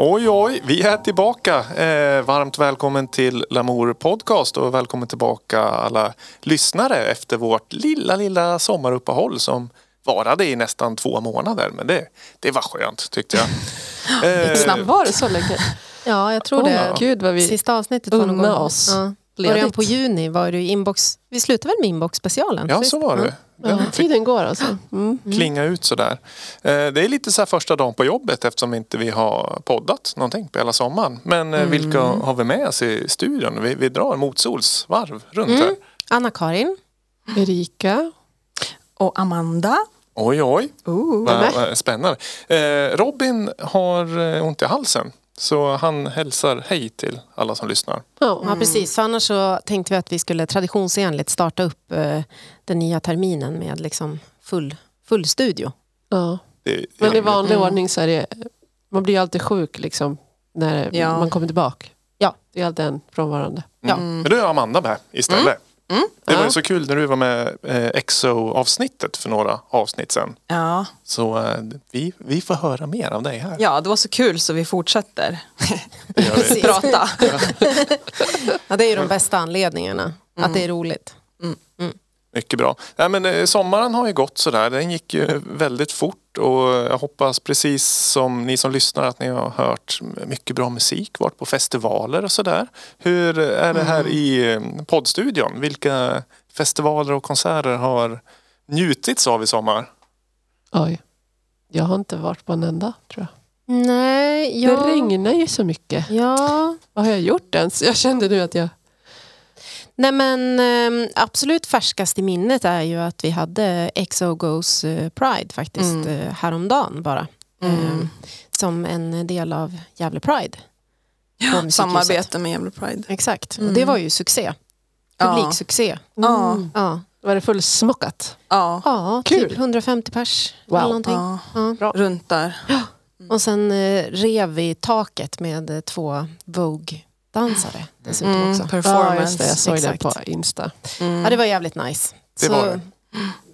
Oj, oj, vi är tillbaka. Eh, varmt välkommen till Lamour Podcast och välkommen tillbaka alla lyssnare efter vårt lilla, lilla sommaruppehåll som varade i nästan två månader. Men det, det var skönt tyckte jag. Eh, Snabbt var det så länge? Ja, jag tror det. Gud vad vi Sista avsnittet var någon unna gång. oss. Ja. Ledigt. Början på juni var det ju inbox. Vi slutade väl med inbox-specialen? ja, så var det. Ja, tiden går alltså. Mm. klinga ut sådär. Eh, det är lite så här första dagen på jobbet eftersom inte vi har poddat någonting på hela sommaren. Men eh, vilka har vi med oss i studion? Vi, vi drar motsolsvarv runt här. Mm. Anna-Karin. Erika. Och Amanda. Oj, oj. Ooh. Vad vad spännande. Eh, Robin har ont i halsen. Så han hälsar hej till alla som lyssnar. Ja. Ja, precis. För annars så tänkte vi att vi skulle traditionsenligt starta upp eh, den nya terminen med liksom full, full studio. Ja. Det, Men i vanlig Mm. ordning så är det, man blir ju alltid sjuk liksom när Ja. man kommer tillbaka. Ja. Det är alltid en frånvarande. Ja. Men då är Amanda med istället. Mm. Det var ju så kul när du var med eh, EXO-avsnittet för några avsnitt sedan. Ja. Så eh, vi, vi får höra mer av dig här. ja, det var så kul så vi fortsätter prata. Ja, det är ju de bästa anledningarna. Att det är roligt. Mycket bra. Nej, men, eh, sommaren har ju gått sådär. Den gick ju väldigt fort och jag hoppas precis som ni som lyssnar att ni har hört mycket bra musik, varit på festivaler och sådär. Hur är det här i eh, poddstudion? Vilka festivaler och konserter har njutits av i sommar? Oj. Jag har inte varit på en enda tror jag. Nej, ja. Det regnar ju så mycket. Ja. Vad har jag gjort ens? Jag kände nu att jag... Nej men eh, absolut färskast i minnet är ju att vi hade XO Goes eh, Pride faktiskt Mm. eh, häromdagen bara. Mm. Eh, som en del av Gävle Pride. Musikhuset. Samarbete med Gävle Pride. Exakt, och Mm. det var ju succé. Ja. Publiksuccé. Ja. Mm. Ja, Var det fullsmockat? Ja. ja Kul. typ 150 pers. Wow. Eller någonting. ja. Ja. Runt där. Och sen eh, rev vi taket med två Vogue-dansare dessutom Mm, också. Ja, performance. just det. Jag såg Exakt. det på Insta. Mm. Ja, det var jävligt nice. Det Så, var det.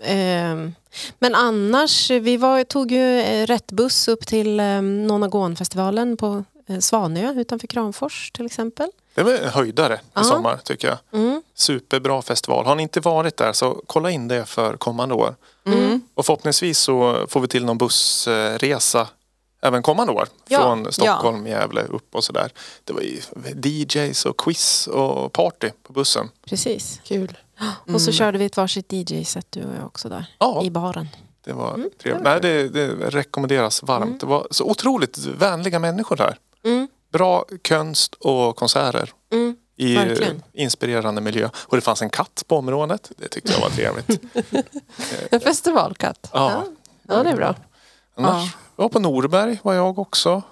ehm, men annars, vi var, tog ju eh, rätt buss upp till eh, Nonagonfestivalen på eh, Svanö utanför Kramfors till exempel. Det var en höjdare i Ja. sommar tycker jag. Mm. Superbra festival. Har ni inte varit där så kolla in det för kommande år. Mm. Och förhoppningsvis så får vi till någon bussresa även kommande år. Ja, Från Stockholm, Gävle upp och sådär. Det var ju DJs och quiz och party på bussen. Precis. Kul. Och så körde vi ett varsitt DJ-set du och jag också där Ja, i baren. det var Mm, trevligt. Nej, det, det rekommenderas varmt. Det var så otroligt vänliga människor där. Mm. Bra konst och konserter Mm. i Verkligen. inspirerande miljö. Och det fanns en katt på området. Det tyckte jag var trevligt. En festivalkatt. Ja. Ja, det är bra. Annars, jag var på Norberg var jag också.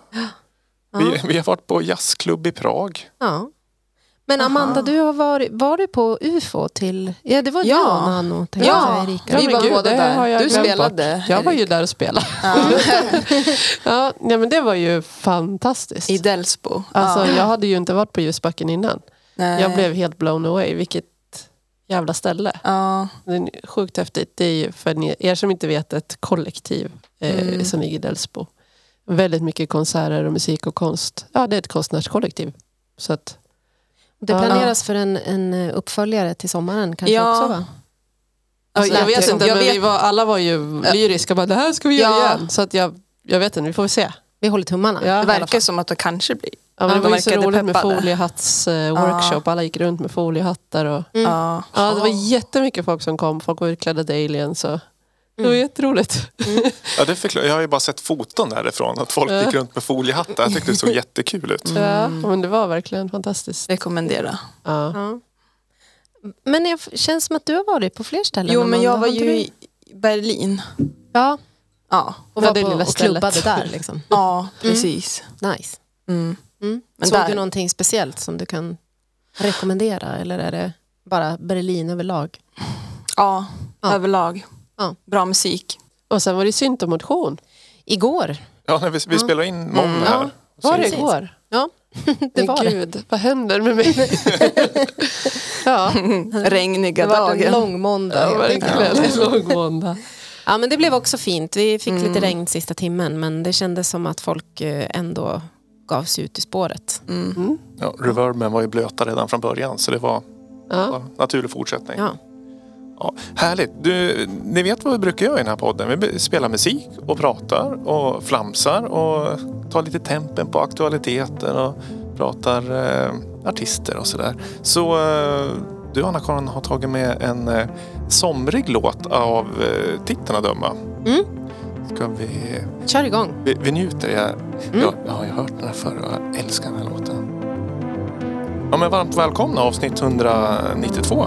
Vi, vi har varit på jazzklubb i Prag. Ja. Men Amanda, Aha. du har varit, var du på UFO till... Ja, det var Ja. jag och Nano, Ja, Erika. Ja, vi var gud, båda där. Du spelade. Jag var ju där och spelade. Ja. Ja, nej, men det var ju fantastiskt. I Delsbo. Alltså, ja. Jag hade ju inte varit på ljusbacken innan. Nej. Jag blev helt blown away. Vilket jävla ställe. Ja. Det är sjukt häftigt. Det är ju för ni, er som inte vet ett kollektiv eh, Mm. som ligger i Delsbo. Väldigt mycket konserter och musik och konst. Ja, det är ett konstnärskollektiv. Så att, Det Ja. planeras för en, en uppföljare till sommaren kanske Ja. också va? Alltså, jag vet inte, jag men vet- vi var, alla var ju lyriska. Bara, det här ska vi göra Ja. igen. Så att jag, jag vet inte, vi får se. Vi håller tummarna. Ja, Det verkar som att det kanske blir. Ja, men Ja, det de var ju så roligt med foliehatts eh, workshop. Alla gick runt med foliehattar. Och, Mm. Ja. ja, det var jättemycket folk som kom. Folk var utklädda till aliens. Och, Det var jätteroligt. Ja, det förklar, jag har ju bara sett foton därifrån. Att folk Ja. gick runt med foliehattar. Jag tyckte det såg jättekul ut. Ja, men det var verkligen fantastiskt. Rekommendera. Ja. Ja. Men det känns som att du har varit på fler ställen. Jo, men jag var ju du? i Berlin. Ja, Ja, och Ja, var det på, lilla och klubbade där liksom. ja precis. Nice. Mm. Men Såg där- du någonting speciellt som du kan rekommendera eller är det bara Berlin överlag? Ja, Ja. överlag. Ja. Bra musik. Och sen var det syntomotion. Igår. Ja, vi, vi Ja. spelar in måndag Mm. här. Var det igår? Ja, det Men var det. Gud, vad händer med mig? ja, Regniga Det var en dagen. lång måndag. ja verkligen. En lång måndag. Ja, men det blev också fint. Vi fick Mm. lite regn sista timmen men det kändes som att folk eh, ändå gavs ut i spåret. Mm. Mm. Ja, reverben var ju blöta redan från början så det var Ja. en naturlig fortsättning. Ja. Ja, härligt. Du, ni vet vad vi brukar göra i den här podden. Vi spelar musik och pratar och flamsar och tar lite tempen på aktualiteter och pratar eh, artister och sådär. Så eh, du Anna-Karin har tagit med en eh, somrig låt av eh, titeln att döma. Mm. Ska vi... Kör igång. Vi, vi njuter. Jag, Mm. jag, jag har ju hört den här förr och jag älskar den här låten. Ja, men varmt välkomna avsnitt 192.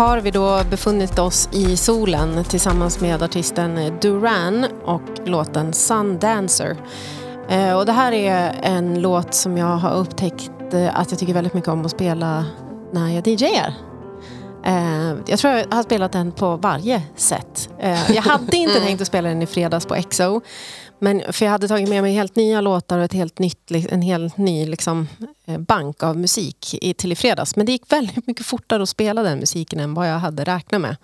Har vi då befunnit oss i solen tillsammans med artisten Duran och låten Sundancer. Dancer. och det här är en låt som jag har upptäckt eh, att jag tycker väldigt mycket om att spela när jag DJar. Eh, jag tror jag har spelat den på varje sätt. Eh, jag hade inte tänkt att spela den i fredags på EXO. Men, för jag hade tagit med mig helt nya låtar och ett helt nytt, en helt ny liksom, eh, bank av musik i, till i fredags. Men det gick väldigt mycket fortare att spela den musiken än vad jag hade räknat med.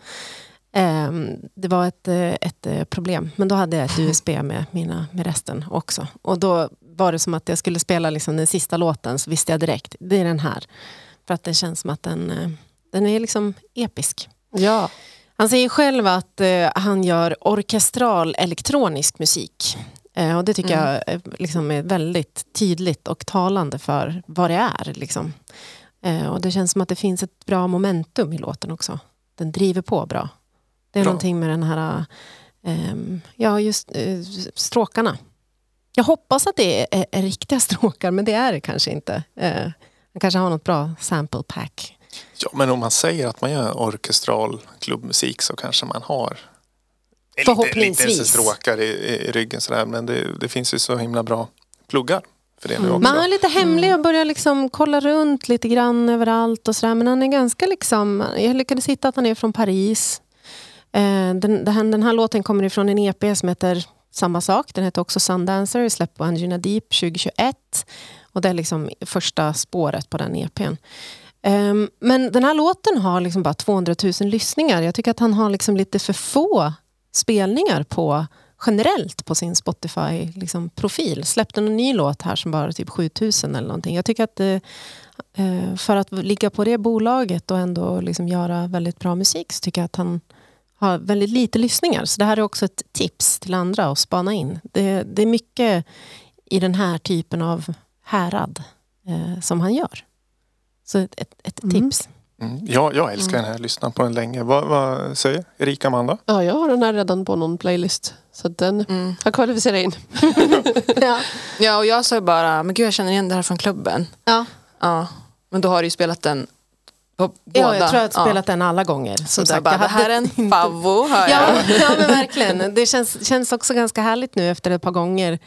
Ehm, det var ett, ett problem. Men då hade jag ett USB med, mina, med resten också. Och då var det som att jag skulle spela liksom den sista låten så visste jag direkt, det är den här. För att det känns som att den, den är liksom episk. Ja. Han säger själv att eh, han gör orkestral elektronisk musik. Eh, och det tycker Mm. jag eh, liksom är väldigt tydligt och talande för vad det är. Liksom. Eh, och det känns som att det finns ett bra momentum i låten också. Den driver på bra. Det är Bra. någonting med den här, ehm, ja just eh, stråkarna. Jag hoppas att det är, är, är riktiga stråkar, men det är det kanske inte. Eh, han kanske har något bra sample pack. Ja, men om man säger att man gör orkestral klubbmusik så kanske man har Förhoppningsvis. lite stråkar i, i ryggen sådär. Men det, det finns ju så himla bra pluggar för det nu också. Man är lite hemlig och börjar liksom kolla runt lite grann överallt och sådär. Men han är ganska liksom, jag lyckades hitta att han är från Paris. Eh, den, den, här, den här låten kommer ifrån en EP som heter samma sak. Den heter också Sundancer, släppt på Angina Deep 2021. Och det är liksom första spåret på den EPn. Um, men den här låten har liksom bara 200 000 lyssningar. Jag tycker att han har liksom lite för få spelningar på generellt på sin Spotify-profil. Liksom, Släppte en ny låt här som bara typ 7000 eller någonting. Jag tycker att eh, eh, för att ligga på det bolaget och ändå liksom göra väldigt bra musik så tycker jag att han har väldigt lite lyssningar. Så det här är också ett tips till andra att spana in. Det, det är mycket i den här typen av härad eh, som han gör. Så ett, ett, Mm. tips. Mm. Ja, jag älskar den här. Lyssnat på den länge. Vad, vad säger Erika Amanda? ja, jag har den här redan på någon playlist. Så den Mm. har kvalificerat in. ja. Ja, och jag sa bara, men gud jag känner igen det här från klubben. Ja. Ja, men då har du ju spelat den på båda. Ja, jag tror jag har Ja. spelat den alla gånger. Så sagt, bara, jag det här är en favvo, hör Ja, ja men verkligen. Det känns, känns också ganska härligt nu efter ett par gånger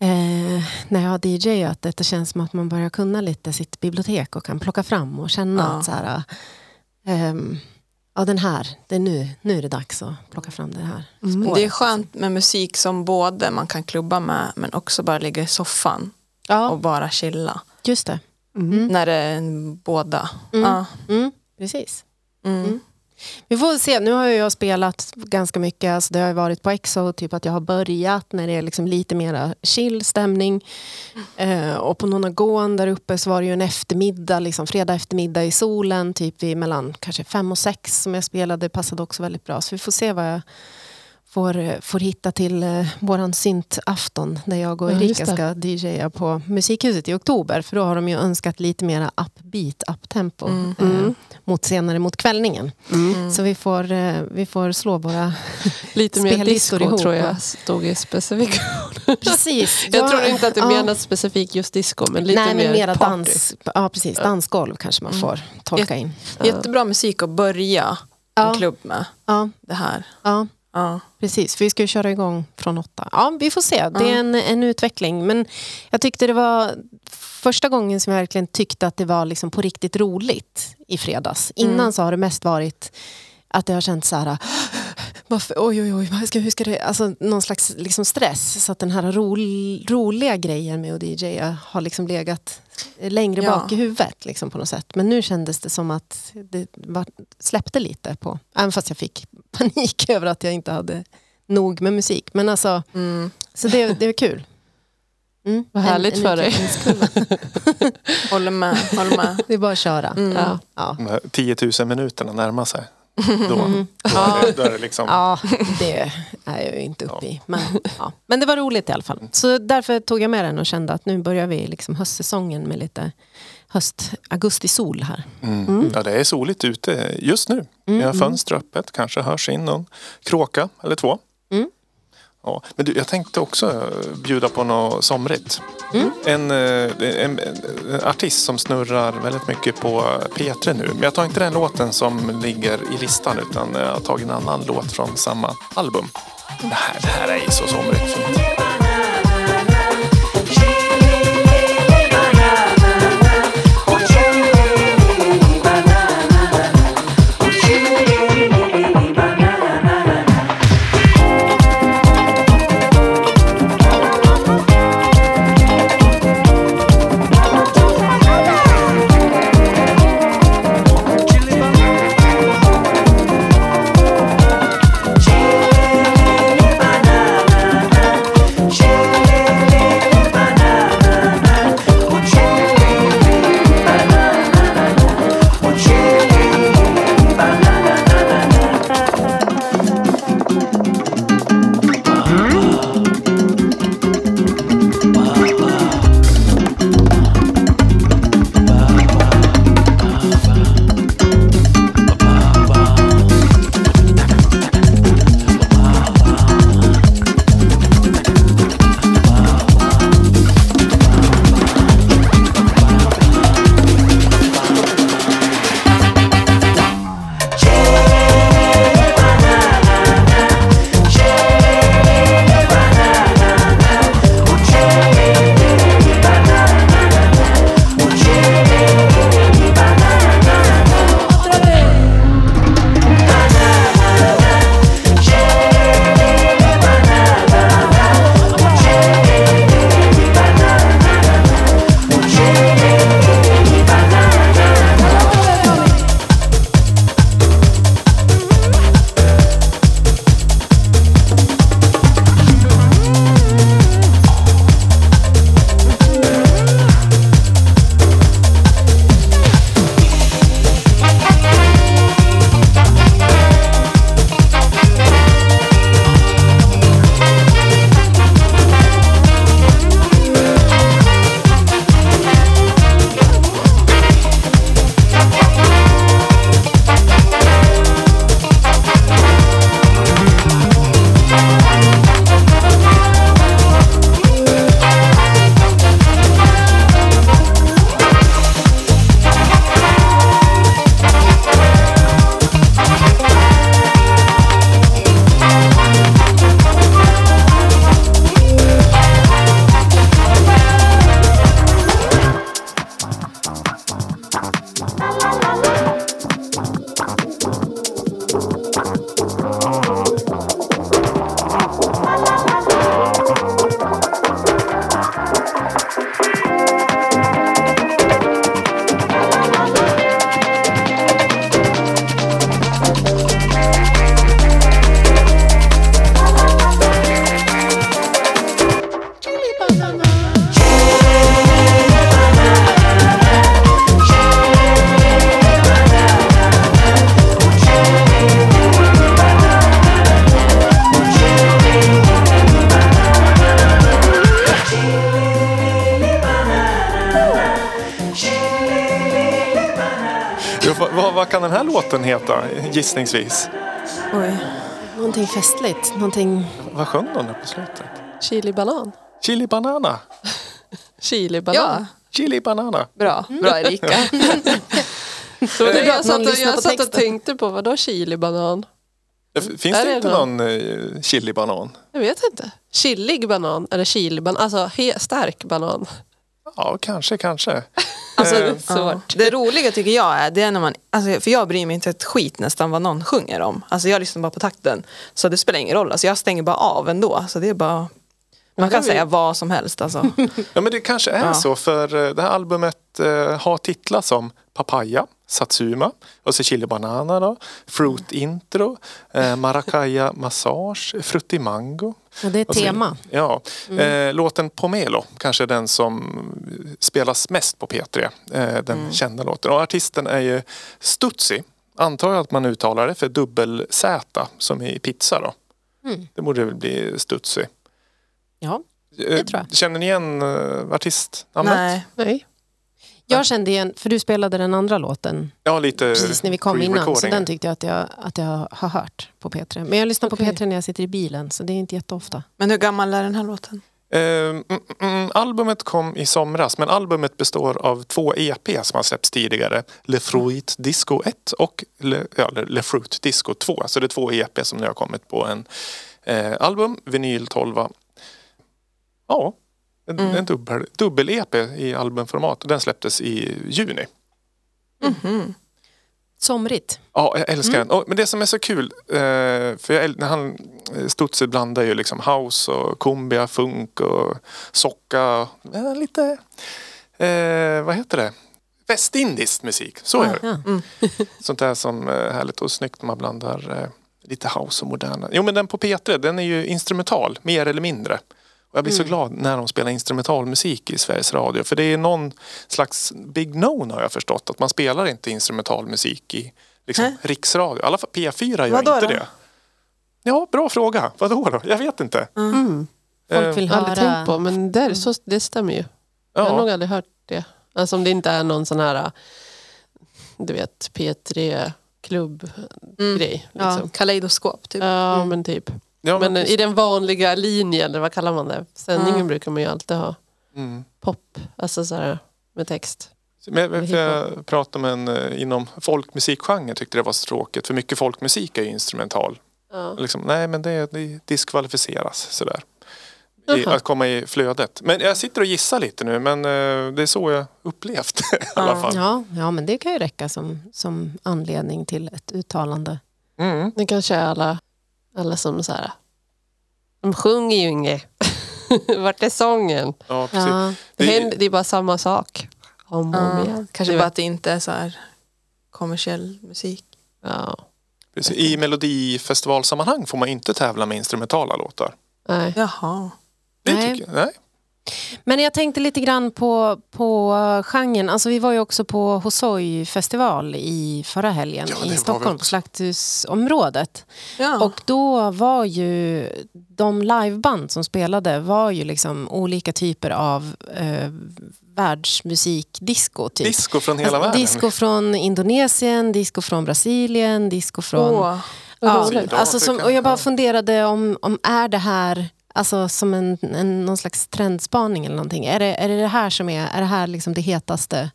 eh, när jag har DJat. att Det känns som att man börjar kunna lite sitt bibliotek och kan plocka fram och känna Ja. att så här, ehm, ja, den här, det är nu, nu är det dags att plocka fram det här. Mm. Det är skönt med musik som både man kan klubba med men också bara ligga i soffan Ja, och bara chilla. just det. Mm. När det är en båda. Mm. Ja. Mm, precis. Vi får se, nu har jag spelat ganska mycket, alltså det har varit på EXO, typ att jag har börjat när det är liksom lite mer chill stämning. Eh, och på Nonagon där uppe så var det ju en eftermiddag, liksom fredag eftermiddag i solen, typ vid mellan kanske fem och sex som jag spelade, det passade också väldigt bra. Så vi får se vad jag får, får hitta till eh, våran syntafton där jag och Ja, Erika det. ska DJa på Musikhuset i oktober. För då har de ju önskat lite mera upbeat, uptempo. Mm. Eh, Mm. mot senare mot kvällningen. Mm. Så vi får, eh, vi får slå våra... Lite mer disco ihop, tror jag stod i specifik. Precis. Jag tror inte att det ja. menas specifikt just disco men lite Nej, mer men mera party. dans. Ja, precis. Dansgolv kanske man Mm. får tolka in. Jättebra musik att börja Ja. en klubb med. Ja, Det här. Ja, precis. Vi ska ju köra igång från åtta. Ja, vi får se. Det är en, en utveckling. Men jag tyckte det var första gången som jag verkligen tyckte att det var liksom på riktigt roligt i fredags. Innan Mm. så har det mest varit att det har känts så här varför, oj, oj, oj, vad ska, hur ska det, alltså någon slags liksom stress. Så att den här rol, roliga grejen med att DJa har liksom legat längre Ja. bak i huvudet liksom på något sätt. Men nu kändes det som att det var, släppte lite på, även fast jag fick panik över att jag inte hade nog med musik. Men alltså, Mm. så det, det är kul. Mm, Vad härligt för dig. Håller med. Håller med. Det är bara att köra. Mm. Ja. Ja. De här 10 000 minuterna närmar sig. Då, Mm. då, är, det, då är det liksom... Ja, det är jag ju inte uppe i. Men, ja. men det var roligt i alla fall. Så därför tog jag med den och kände att nu börjar vi liksom höstsäsongen med lite höst, augusti-sol här. Mm. Ja, det är soligt ute just nu. Vi har Mm. fönster öppet. Kanske hörs in någon kråka eller två. Ja, men du, jag tänkte också eh, bjuda på något somrigt. Mm. En, eh, en, en artist som snurrar väldigt mycket på P3 nu. Men jag tar inte den låten som ligger i listan utan jag har tagit en annan låt från samma album. Det här, det här är så somrigt fint. Gissningsvis? Oj. Någonting festligt. Någonting... Vad sjöng de där på slutet? Chili banan. Chili banana. Chili banan. Ja, Chili banana. bra. Bra Erika. Så det jag att satt, och, jag på satt och tänkte på, vadå chili banan? Finns Är det det inte någon? någon eh, chili banan? Jag vet inte. Chillig banan eller chili banan, alltså stark banan. Ja, kanske, kanske. Alltså Eh, det är Ja. svårt. Det roliga tycker jag är, det är när man, alltså, för jag bryr mig inte ett skit nästan vad någon sjunger om. Alltså jag lyssnar bara på takten. Så det spelar ingen roll, alltså, jag stänger bara av ändå. Så det är bara, man kan säga vad som helst. Alltså. Ja men det kanske är Ja. så för eh, det här albumet eh, har titlar som Papaya, Satsuma och så Chili Banana då, Fruit Intro, eh, Maracaya Massage, Frutti Mango. Ja, det är ett Och så- tema. Ja, eh, låten Pomelo kanske är den som spelas mest på P3. Eh, den kända låten. Och artisten är ju Stutzi. Antar jag att man uttalar det för dubbel-Z som i pizza då. Mm. Det borde väl bli Stutzi. Ja. Eh, tror jag. Känner ni igen artistnamnet? Nej. Nej. Jag kände igen, för du spelade den andra låten Ja, lite precis när vi kom innan. Så den tyckte jag att, jag att jag har hört på P3. Men jag lyssnar på Okej. P3 när jag sitter i bilen så det är inte jätteofta. Men hur gammal är den här låten? Eh, mm, mm, albumet kom i somras men albumet består av två EP som har släppts tidigare. Le Fruit Disco 1 och Le, ja, Le- Le Fruit Disco 2. Så det är två EP som nu har kommit på en eh, album, vinyl 12. Ja, en, Mm. en dubbel, dubbel-EP i albumformat. Den släpptes i juni. Mhm. Somrigt. Ja, jag älskar den. Och, men det som är så kul, eh, för jag, när han, eh, Stutzi blandar ju liksom house och cumbia, funk och socka. Eh, lite, eh, vad heter det? Västindiskt musik, så är det. Ja. Sånt där som är härligt och snyggt när man blandar eh, lite house och moderna. Jo men den på P3, den är ju instrumental, mer eller mindre. Och jag blir så glad när de spelar instrumentalmusik i Sveriges Radio. För det är någon slags big no har jag förstått. Att man spelar inte instrumentalmusik i liksom, Hä? riksradio. I alla fall P4 gör Vadå inte då? det. Ja, bra fråga. Vadå då? Jag vet inte. Mm. Folk vill Jag har aldrig höra... tänkt på, men det, är så, det stämmer ju. Jag har Ja. nog aldrig hört det. Alltså om det inte är någon sån här, du vet, P3-klubb-grej. Ja, Liksom. kaleidoskop typ. Ja, men typ. Ja, Men men, i den vanliga linjen, eller vad kallar man det? Sändningen Ja. brukar man ju alltid ha mm. pop, alltså så här, med text. Men för jag pratade med en eh, inom folkmusikgenren tyckte det var så tråkigt. För mycket folkmusik är ju instrumental. Ja. Liksom, nej men det, det diskvalificeras sådär. I, att komma i flödet. Men jag sitter och gissar lite nu men eh, det är så jag upplevt i alla Ja. fall. Ja, ja, men det kan ju räcka som, som anledning till ett uttalande. Mm. Det kanske är alla, alla som så här, de sjunger ju inget. Vart är sången? Ja, precis. Ja. Det, Det- händer, det är bara samma sak. Om och om Ja, igen. kanske bara att det inte är så här kommersiell musik. Ja, precis. I melodifestivalsammanhang får man inte tävla med instrumentala låtar. nej. Jaha. Det Nej. tycker jag. Nej. Men jag tänkte lite grann på, på uh, genren. Alltså vi var ju också på Hosoi festival i förra helgen Ja, i Stockholm, på. Slakthusområdet. Ja. Och då var ju de liveband som spelade var ju liksom olika typer av eh, världsmusikdisco. Typ. Disco från hela Alltså, världen. Disco från Indonesien, disco från Brasilien, disco från... Åh. Ja, alltså som, och jag bara funderade om, om är det här alltså som en, en, någon slags trendspaning eller någonting? Är det, är det det här som är, är det här liksom det hetaste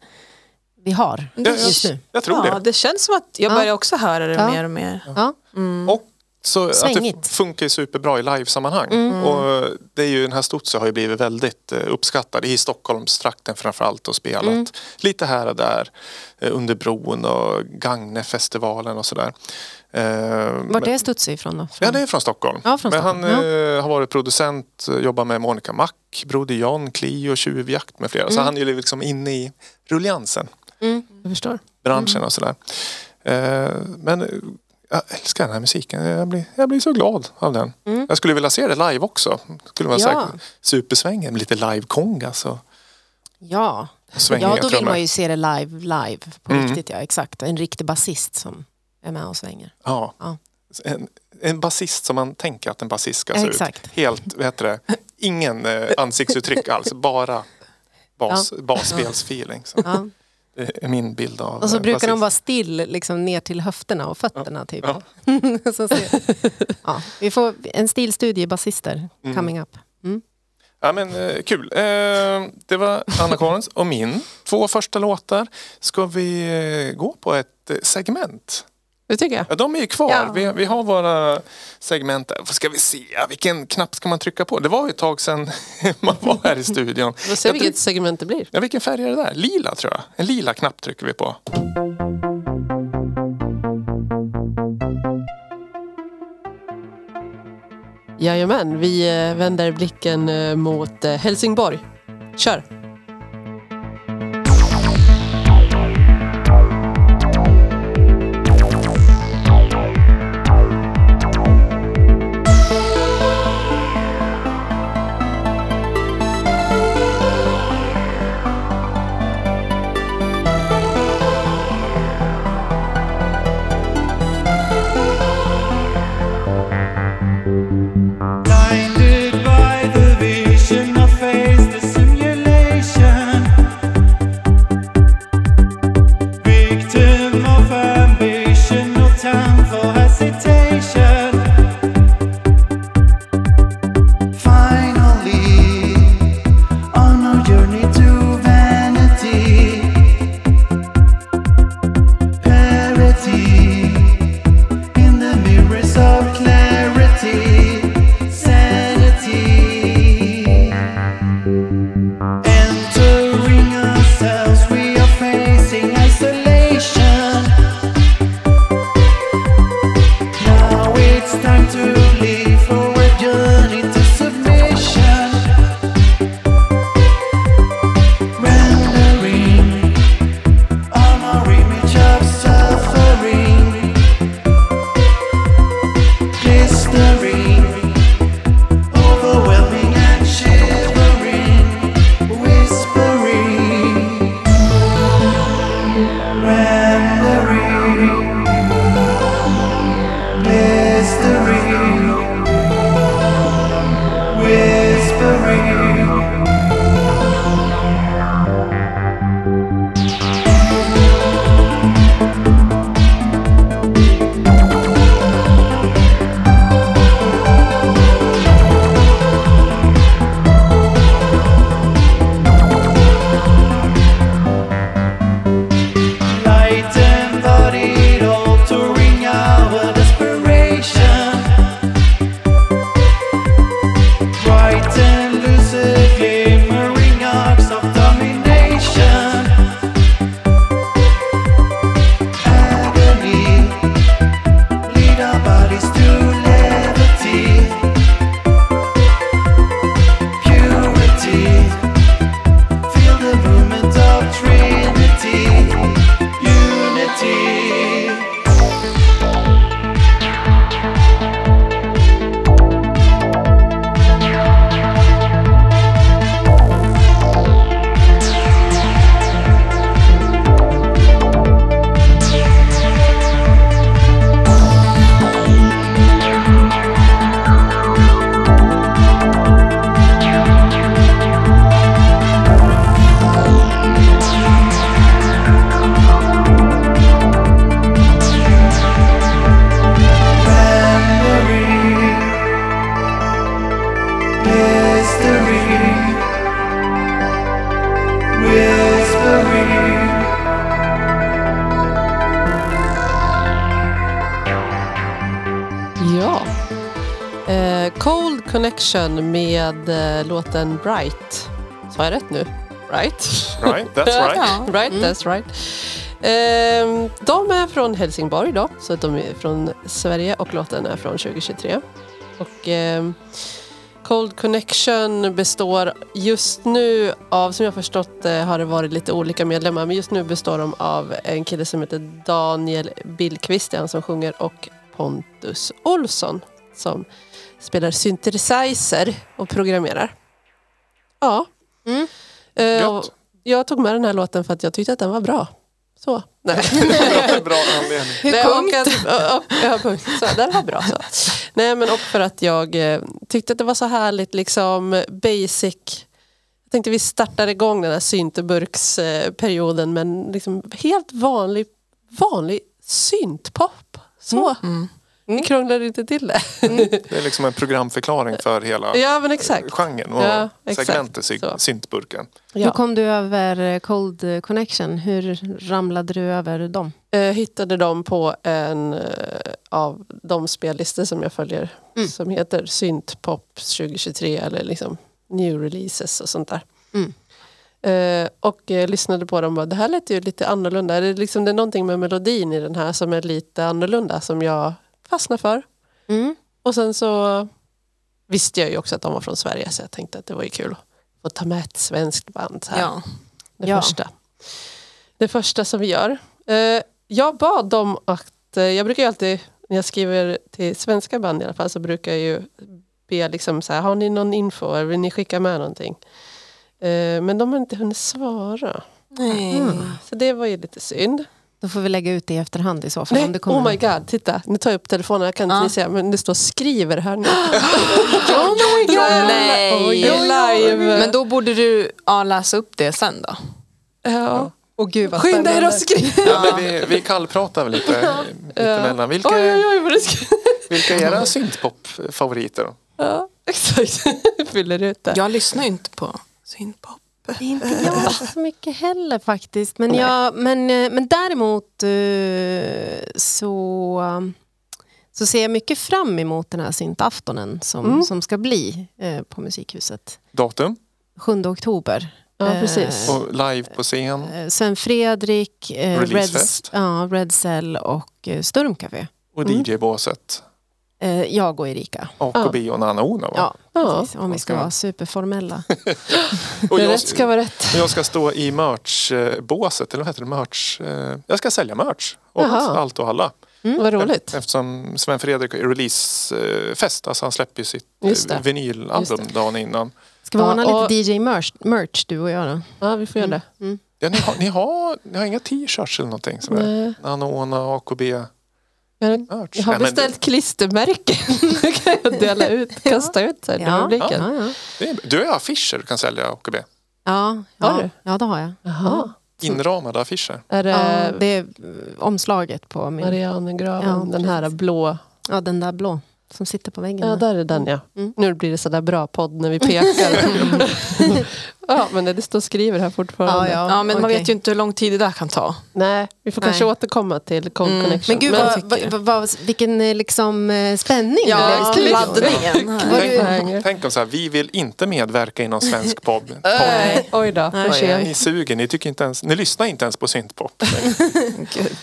vi har Ja, just nu? Jag tror ja, det. det känns som att jag Ja. börjar också höra det Ja. mer och mer. Ja. Mm. Och så att det funkar ju superbra i livesammanhang. Mm. Och det är ju, den här Stutze har ju blivit väldigt eh, uppskattad i Stockholmstrakten framförallt och spelat Mm. lite här och där eh, under bron och Gagnefestivalen och sådär. Eh, Vart är Stutzi ifrån då? Från... Ja, det är från Stockholm. Ja, från Men Stockholm. han eh, har varit producent, eh, jobbar med Monica Mack, Broder John, Clio, Tjuvjakt med flera. Så Mm. han är ju liksom inne i rulliansen, Mm. Jag förstår. branschen Mm. och sådär. Men jag älskar den här musiken. Jag blir, jag blir så glad av den. Mm. Jag skulle vilja se det live också. skulle vara Ja. säkert supersvänger med lite live-kongas och Ja. svängiga ja, då vill trummor. man ju se det live, live på Mm. riktigt. Ja, exakt. En riktig basist som är med och svänger. Ja. Ja. En, en basist som man tänker att en basist ska se Exakt. ut. Helt, heter det, ingen eh, ansiktsuttryck alls. Bara bas, basspelsfeeling. Så. Ja. Det är min bild av Och så eh, brukar de basist. vara still liksom ner till höfterna och fötterna. Typ. Ja. Ja, vi får en stilstudie basister Mm. coming up. Mm. Ja, men, eh, kul. Eh, det var Anna-Karins och min två första låtar. Ska vi eh, gå på ett eh, segment? Det tycker jag. Ja, de är ju kvar. Ja. Vi, vi har våra segment där. Vad ska vi se? Vilken knapp ska man trycka på? Det var ju ett tag sedan man var här i studion. Vi får se Jag vilket segment det blir. Ja, vilken färg är det där? Lila tror jag. En lila knapp trycker vi på. Jajamän, vi eh, vänder blicken eh, mot eh, Helsingborg. Kör! Låten Bright. Sa jag rätt nu? Right? Right, that's right. Ja. right, that's right. De är från Helsingborg då, så att de är från Sverige och låten är från 2023. Och ehm, Cold Connection består just nu av, som jag förstått har det varit lite olika medlemmar, men just nu består de av en kille som heter Daniel Billqvist, det är han som sjunger, och Pontus Olsson som spelar synthesizer och programmerar. Ja. Mm. Eh, jag tog med den här låten för att jag tyckte att den var bra. Så. Nej. Bra anledning. Hur Nej, punkt? och ja, punkt. Så, den var bra. Så. Nej, men och för att jag eh, tyckte att det var så härligt liksom basic. Jag tänkte vi startar igång den här synteburksperioden med en liksom helt vanlig, vanlig syntpop. Så. Mm. Vi krånglar inte till det. Det är liksom en programförklaring för hela Ja men exakt. genren och Ja, exakt. segmentet sy- Så. syntburken. Hur Ja. kom du över eh, Cold Connection? Hur ramlade du över dem? Eh, hittade dem på en eh, av de spellistor som jag följer Mm. som heter Syntpop 2023 eller liksom New Releases och sånt där. Mm. Eh, och eh, lyssnade på dem och bara, det här lät ju lite annorlunda. Det är, liksom, det är någonting med melodin i den här som är lite annorlunda som jag fastnar för. Mm. Och sen så visste jag ju också att de var från Sverige så jag tänkte att det var ju kul att få ta med ett svenskt band. Här. Ja. Det Ja. första. Det första som vi gör. Eh, jag bad dem att, eh, jag brukar ju alltid, när jag skriver till svenska band i alla fall, så brukar jag ju be liksom så här, har ni någon info, eller vill ni skicka med någonting? Eh, men de har inte hunnit svara. Nej. Så det var ju lite synd. Då får vi lägga ut det i efterhand i så fall. Nej, om det kommer. oh my god, titta, nu tar jag upp telefonen, jag kan inte ni se, men det står skriver här nu. Oh my God. Nej. Oj, live. Men då borde du ja, läsa upp det sen då. ja. Åh gud vad Skynda er att spännande. skriva! Ja, men vi, vi kallpratar väl lite mittemellan. Vilka, Oj, oj, oj, vilka är era syntpop-favoriter? Ja, exakt. Fyller ut det. Jag lyssnar ju inte på syntpop. Inte jag så mycket heller faktiskt. Men, jag, men, eh, men däremot eh, så, så ser jag mycket fram emot den här syntaftonen som, Mm. som ska bli eh, på Musikhuset. Datum? 7 oktober. Ja, precis. Och live på scen? Sven Fredrik, Red, ja, Red Cell och Sturmcafé. Och DJ-båset? Eh, jag och Erika. AKB och Nana Ona va? Ja, Ja. precis, om vi ska vara superformella. Och jag, rätt ska vara rätt. jag ska stå i merch-båset, eller vad heter det? Merch, eh, jag ska sälja merch åt Jaha. allt och alla. Vad roligt. Eftersom Sven Fredrik är releasefest, alltså han släpper ju sitt eh, vinylalbum dagen innan. Ska vi Ja, ordna och- lite DJ-merch, merch, du och jag då? Ja, vi får göra det. Ja, ni, har, ni, har, ni har inga t-shirts eller någonting? Sådär? Nej. Nana Ona, AKB, Jag, har beställt klistermärken. Det kan jag dela ut, kasta ut i Ja, publiken. ja, du har affischer du kan sälja AKB. Ja, Har ja, du? ja, det har jag. Jaha. Inramade affischer. Är det Ja, det är omslaget på min... Marianegraven? Ja, den här blå. Ja, den där blå som sitter på väggen. Ja, där. är den ja. Mm. Nu blir det sådär bra podd när vi pekar. ja, men det står skriver här fortfarande. Ja, ja. Ja, men man okej. vet ju inte hur lång tid det där kan ta. Nej, vi får kanske Nej. återkomma till Cold Mm. Connection. Men gud, Men- vad, vad, vad, vad, vilken eh, liksom, eh, spänning det Ja, blev laddningen. Tänk, tänk om så här, vi vill inte medverka i någon svensk podd. podd. Nej, oj då. Sent. Ni suger, ni, tycker inte ens, ni lyssnar inte ens på syntpop.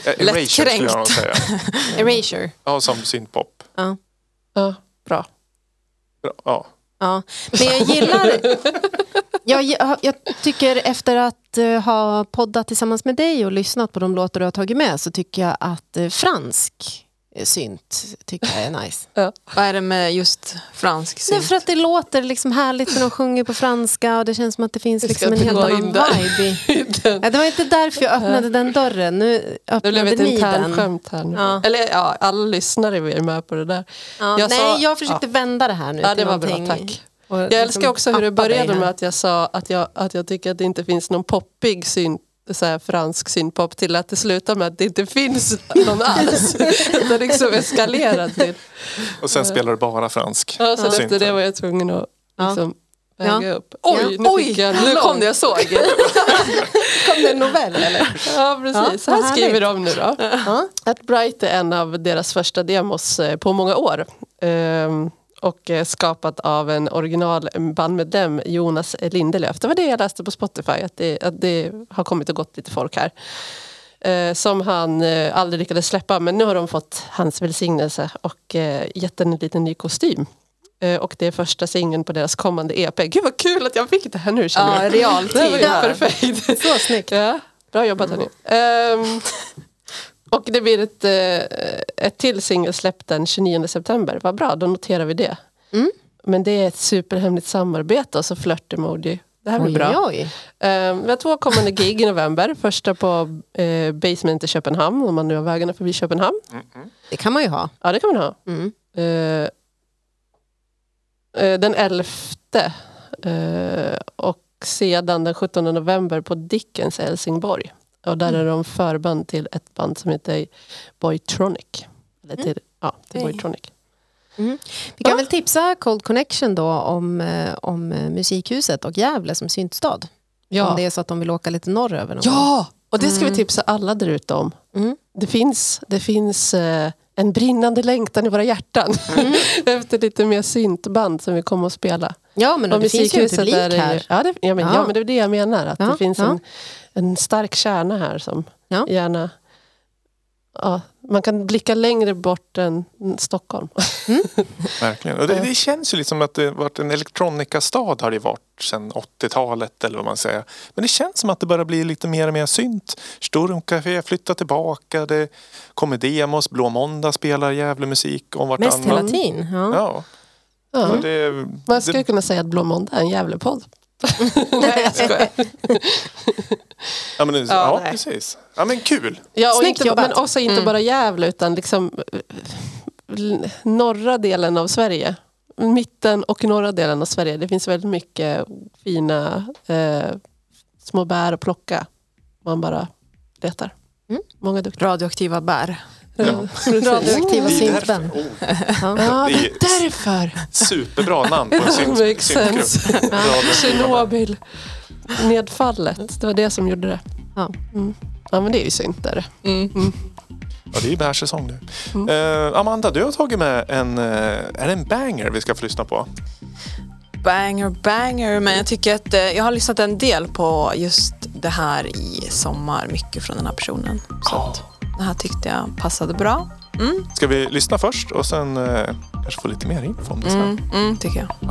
Erasure skulle jag nog säga. Erasure. Ja, som syntpop. Ja. Ja, bra. Bra, Ja. Ja, men jag gillar... Jag, jag, jag tycker efter att eh, ha poddat tillsammans med dig och lyssnat på de låtar du har tagit med så tycker jag att eh, fransk synt tycker jag är nice. Vad är det med just fransk Nej, synt? för att det låter liksom härligt när de sjunger på franska och det känns som att det finns liksom en helt annan vibe. I. Ja, det var inte därför jag öppnade den dörren. Nu Det öppnade blev ett ni den. här nu. Ja. Eller ja, alla lyssnare är med på det där. Ja, Jag nej, sa- jag försökte vända det här nu Ja, till det var bra, någonting. tack. och Jag liksom älskar också hur det började med att jag sa att jag, att jag tycker att det inte finns någon poppig synt så här fransk synpop till att det slutar med att det inte finns någon alls. det liksom eskalerar till. Och sen spelar du bara fransk. Ja, så synt. efter det var jag tvungen att Ja. liksom väga Ja. upp. Oj, nu Oj, fick jag nu kom det jag såg. Kom det en novell eller? Ja, precis. Ja, så här skriver de nu då. Ja. Att Bright är en av deras första demos eh, på många år. Ehm, och eh, skapat av en originalbandmedlem, Jonas Lindelöf. Det var det jag läste på Spotify, att det, att det har kommit och gått lite folk här. Eh, som han eh, aldrig lyckades släppa, men nu har de fått hans välsignelse och eh, gett en liten ny kostym. Eh, och det är första singeln på deras kommande EP. Gud vad kul att jag fick det här nu känner Ja, jag. realtid Det var ju perfekt. Så snyggt. Ja, bra jobbat hörni. Ehm, och det blir ett, eh, ett till singelsläpp den 29 september. Vad bra, då noterar vi det. Mm. Men det är ett superhemligt samarbete och så flört-emoji. Det här blir Oj, bra. oj. Ehm, vi har två kommande gig i november. Första på eh, Basement i Köpenhamn, om man nu har vägarna förbi Köpenhamn. Det kan man ju ha. Ja, det kan man ha. Mm. Eh, eh, den 11 eh, och sedan den 17 november på Dickens i Helsingborg. Och där är de förband till ett band som heter Boytronic. Eller till, ja, till. Boytronic. Vi kan Va? väl tipsa Cold Connection då om, eh, om eh, Musikhuset och Gävle som syntstad. Om Ja. det är så att de vill åka lite norröver. någon gång. ja, och det ska vi tipsa alla där ute om. Mm. Det finns, det finns eh, en brinnande längtan i våra hjärtan efter lite mer syntband som vi kommer att spela. Ja, men Och det finns ju en publik är det ju- här. Ja, det, ja, men, ja. Ja. men det är det jag menar. Att Ja, det finns en, en stark kärna här som gärna... Ja, man kan blicka längre bort än Stockholm. Verkligen. Och det, det känns ju liksom att det varit en elektronikastad har det varit sedan 80-talet eller vad man säger. Men det känns som att det börjar bli lite mer och mer synt. Sturmcafé flyttar tillbaka. Det kommer demos. Blå måndag spelar jävla musik om Mest vartannat. hela tiden. Ja. Ja. Ja. Det, Man skulle det, kunna säga att Blå måndag är en Gävlepodd. Nej, jag skojar. ja, men Ja, ja, nej. precis. Ja men kul. Ja, och Snyggt inte, jobbat. men också inte bara Gävle utan liksom eh, norra delen av Sverige. Mitten och norra delen av Sverige. Det finns väldigt mycket fina eh, små bär att plocka. Man bara letar. Mm. Många duktiga. Radioaktiva bär. Ja. Radioaktiva syntband. därför, oh, Ja. Ja, det är därför. superbra namn på en syntgrupp. Radioaktiva Tjernobyl. Nedfallet, det var det som gjorde det. Ja. Mm. Ja men det är ju synt där. Mm. Ja, det är ju bärsäsong nu. Mm. Eh, Amanda, du har tagit med en, eh, är det en banger vi ska få lyssna på? Banger, banger. Men jag tycker att eh, jag har lyssnat en del på just det här i sommar. Mycket från den här personen. Så att det här tyckte jag passade bra. Mm, Ska vi lyssna först och sen eh, kanske få lite mer info om det sen? mm, mm, tycker jag.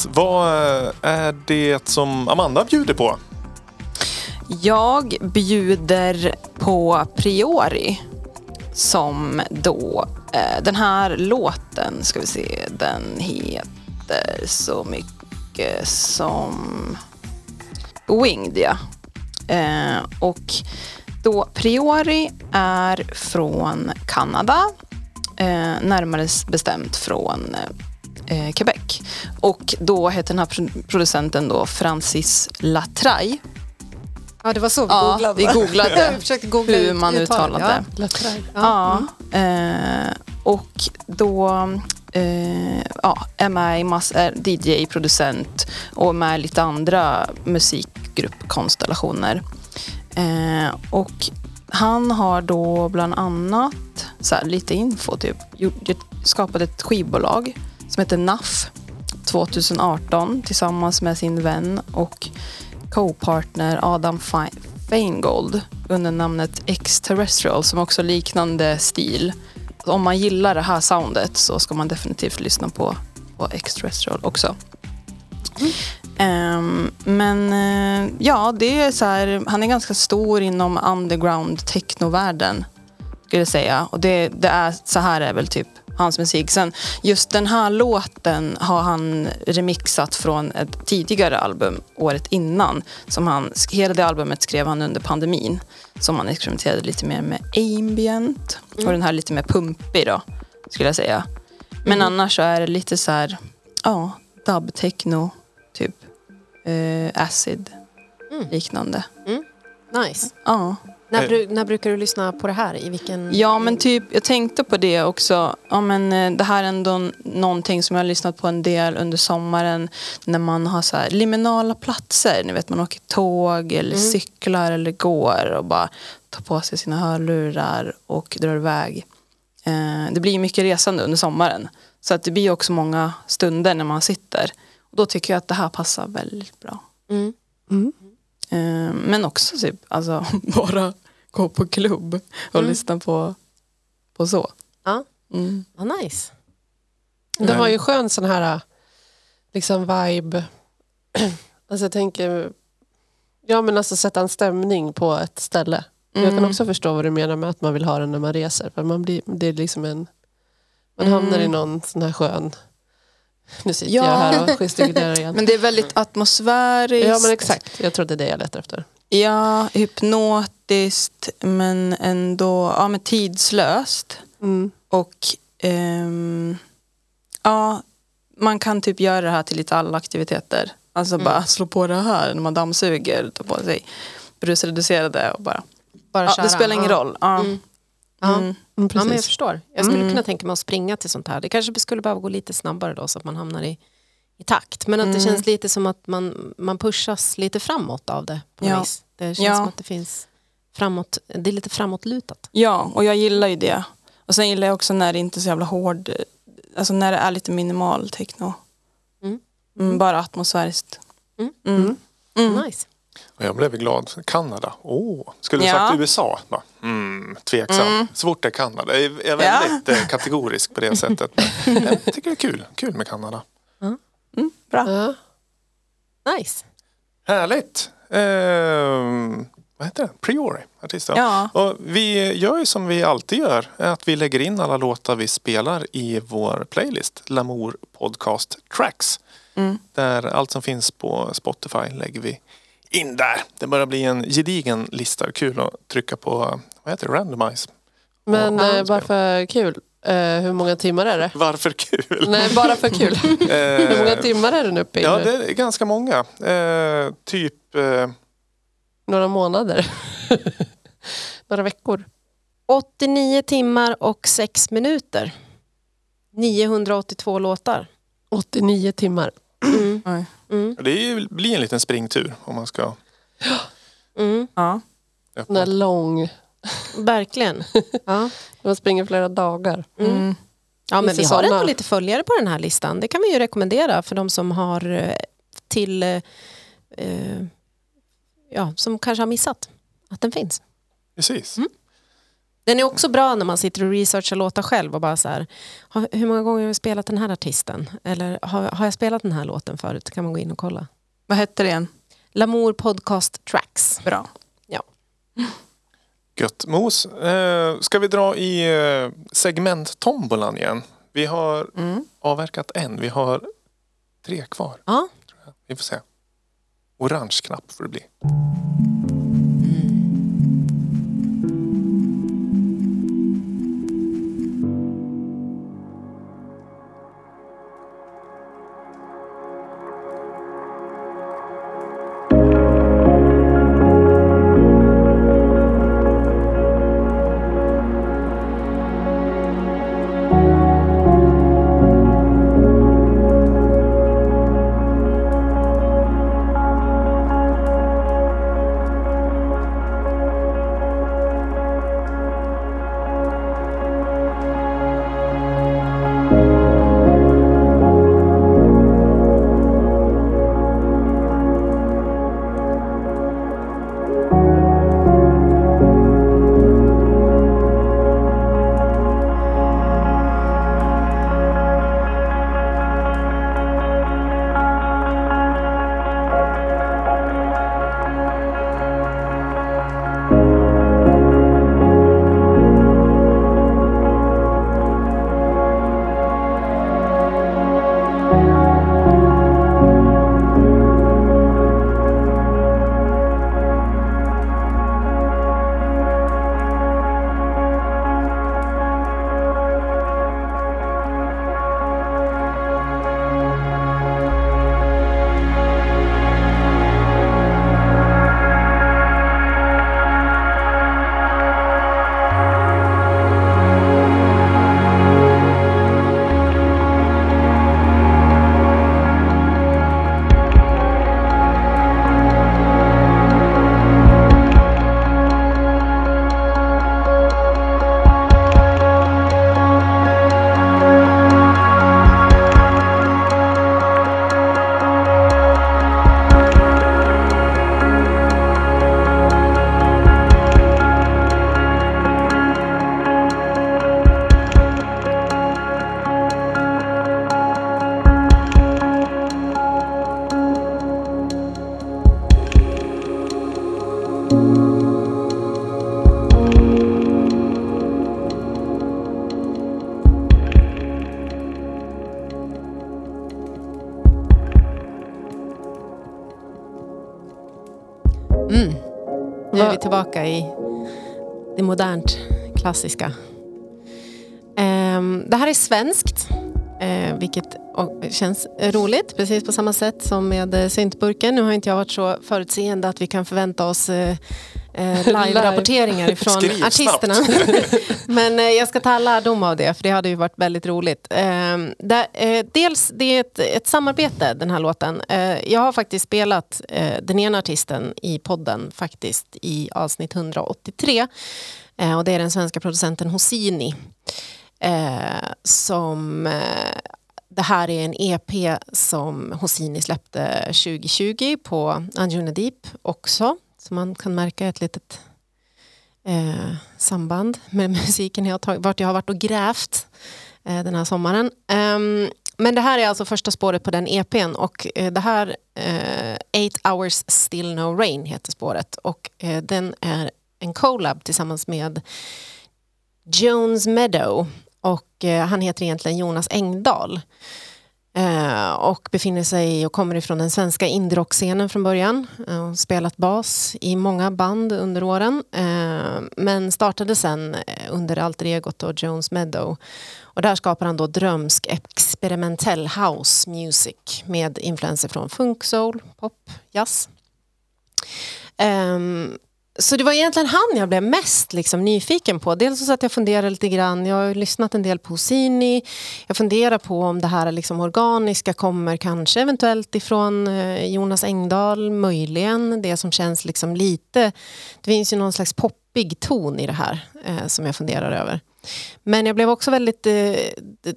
Yes, vad eh, är det som Amanda bjuder på? Jag bjuder på Priori. Som då, eh, den här låten, ska vi se, den heter så mycket som Winged ja. Eh, och då Priori är från Kanada. Eh, närmare bestämt från eh, eh, Quebec. Och då heter den här pro- producenten då Francis Latraille. Ja, det var så vi Ja, googlade. vi googlade vi försökte googla hur man uttalar det. Latraj. Ja. Eh, och då eh, ja, är med i mass, är DJ, producent och med lite andra musikgruppkonstellationer. Eh, och han har då bland annat, så här, lite info, typ, gjort, skapat ett skivbolag som heter NAF 2018 tillsammans med sin vän och co-partner Adam Feingold under namnet X-Terrestrial som också liknande stil. Om man gillar det här soundet så ska man definitivt lyssna på, på X-Terrestrial också. Um, men uh, ja, det är så här, han är ganska stor inom underground technovärlden skulle jag säga. Och det, det är, så här är väl typ hans musik. Sen just den här låten har han remixat från ett tidigare album året innan. Som han, hela det albumet skrev han under pandemin. Som han experimenterade lite mer med ambient. Och den här lite mer pumpig då, skulle jag säga. Men annars så är det lite så här, ja, dub techno, typ eh, acid liknande. Nice. Ja. När, Eh. bru- när brukar du lyssna på det här? I vilken... Ja, men typ, jag tänkte på det också. Ja, men, eh, det här är ändå någonting som jag har lyssnat på en del under sommaren. När man har så här liminala platser. Ni vet, man åker tåg eller cyklar eller går och bara tar på sig sina hörlurar och drar iväg. Eh, det blir mycket resande under sommaren. Så att det blir också många stunder när man sitter. Och då tycker jag att det här passar väldigt bra. Mm. Eh, men också typ, alltså, bara gå på klubb och lyssna på, på så. Ja. Mm. Ja, nice. De har ju skön sån här liksom vibe. Alltså jag tänker, ja men alltså sätta en stämning på ett ställe. Jag kan Mm. också förstå vad du menar med att man vill ha den när man reser. För man blir, det är liksom en, man hamnar i Mm. någon sån här skön, nu sitter Ja. jag här och gestikulerar igen. Men det är väldigt atmosfäriskt. Ja men exakt, jag tror det är det jag letar efter. Ja, hypnotiskt men ändå ja, men tidslöst. Mm. Och ehm, ja, man kan typ göra det här till lite alla aktiviteter. Alltså bara slå på det här när man dammsuger, ta på sig brusreducerade och bara. Bara Ja, det spelar ingen Ja. roll. Ja. Mm. Ja. Mm. Ja, men jag förstår. Jag skulle Mm. kunna tänka mig att springa till sånt här. Det kanske skulle behöva gå lite snabbare då så att man hamnar i, i takt. Men att det Mm. känns lite som att man, man pushas lite framåt av det. På Ja. vis. Det känns Ja. som att det finns framåt, det är lite framåtlutat. Ja, och jag gillar ju det. Och sen gillar jag också när det inte är så jävla hård, alltså när det är lite minimal techno. Mm. Mm, bara atmosfäriskt. Mm. Mm. Nice. Och jag blev glad. Kanada. Åh, skulle du Ja. sagt USA? Bara, mm, tveksam. Mm. Så fort det är Kanada. Jag är, väldigt eh, kategorisk på det sättet. Men jag tycker det är kul. Kul med Kanada. Mm, bra. Ja. nice. Härligt. Ehm, vad heter det? Priori, artisten. Ja. Och vi gör ju som vi alltid gör. Att vi lägger in alla låtar vi spelar i vår playlist. Lamour Podcast Tracks. Mm. Där allt som finns på Spotify lägger vi in där. Det börjar bli en gedigen lista. Kul att trycka på, vad heter det, randomize. Men Ja, eh, bara för kul, eh, hur många timmar är det? Varför kul? Nej, bara för kul. hur många Eh, timmar är den uppe i Ja, nu? det är ganska många. Eh, typ, eh, Några månader? Några veckor? 89 timmar och 6 minuter. 982 låtar. 89 timmar. Mm. Mm. det är ju- blir en liten springtur om man ska Mm. Ja. Den är lång. Verkligen. Ja. Man springer flera dagar. Mm. Ja, men vi har ändå lite följare på den här listan. Det kan vi ju rekommendera för de som har eh, till eh, eh, ja, som kanske har missat att den finns. Precis. Mm. Den är också bra när man sitter och researchar låtar själv och bara så här, "Ha- hur många gånger har jag spelat den här artisten? Eller har, har jag spelat den här låten förut? kan man gå in och kolla. Vad hette det igen? Lamour Podcast Tracks. Bra. Gött mos. Eh, ska vi dra i eh, segmenttombolan igen? Vi har Mm. avverkat en. Vi har tre kvar. Ja. Vi får se. Orange knapp får det bli. Är vi tillbaka i det modernt klassiska. Ehm, det här är svenskt, eh, vilket känns roligt, precis på samma sätt som med eh, syntburken. Nu har inte jag varit så förutseende att vi kan förvänta oss eh, eh, eh, live-rapporteringar ifrån Skriv artisterna. Men eh, jag ska ta lärdom av det, för det hade ju varit väldigt roligt. Ehm, där, eh, dels, det är ett, ett samarbete, den här låten. Eh, jag har faktiskt spelat eh, den ena artisten i podden faktiskt i avsnitt 183. Eh, och det är den svenska producenten Hosini. Eh, som, eh, det här är en EP som Hosini släppte 2020 på Anjuna Deep också. Så man kan märka ett litet eh, samband med musiken jag har tagit, vart jag har varit och grävt eh, den här sommaren. Um, men det här är alltså första spåret på den EPn och eh, det här eh, Eight hours still no rain heter spåret och eh, den är en collab tillsammans med Jones Meadow och eh, han heter egentligen Jonas Engdahl. Eh, och befinner sig och kommer ifrån den svenska indrockscenen från början. Eh, spelat bas i många band under åren. Eh, men startade sen eh, under alter egot och Jones Meadow. Och där skapar han då drömsk experimentell house music med influenser från funk, soul, pop, jazz. Ehm, så det var egentligen han jag blev mest liksom, nyfiken på. Dels så att jag funderade lite grann, jag har lyssnat en del på Hossini. Jag funderar på om det här liksom, organiska kommer kanske eventuellt ifrån eh, Jonas Engdahl, möjligen. Det som känns liksom lite, det finns ju någon slags poppig ton i det här eh, som jag funderar över. Men jag blev också väldigt, eh,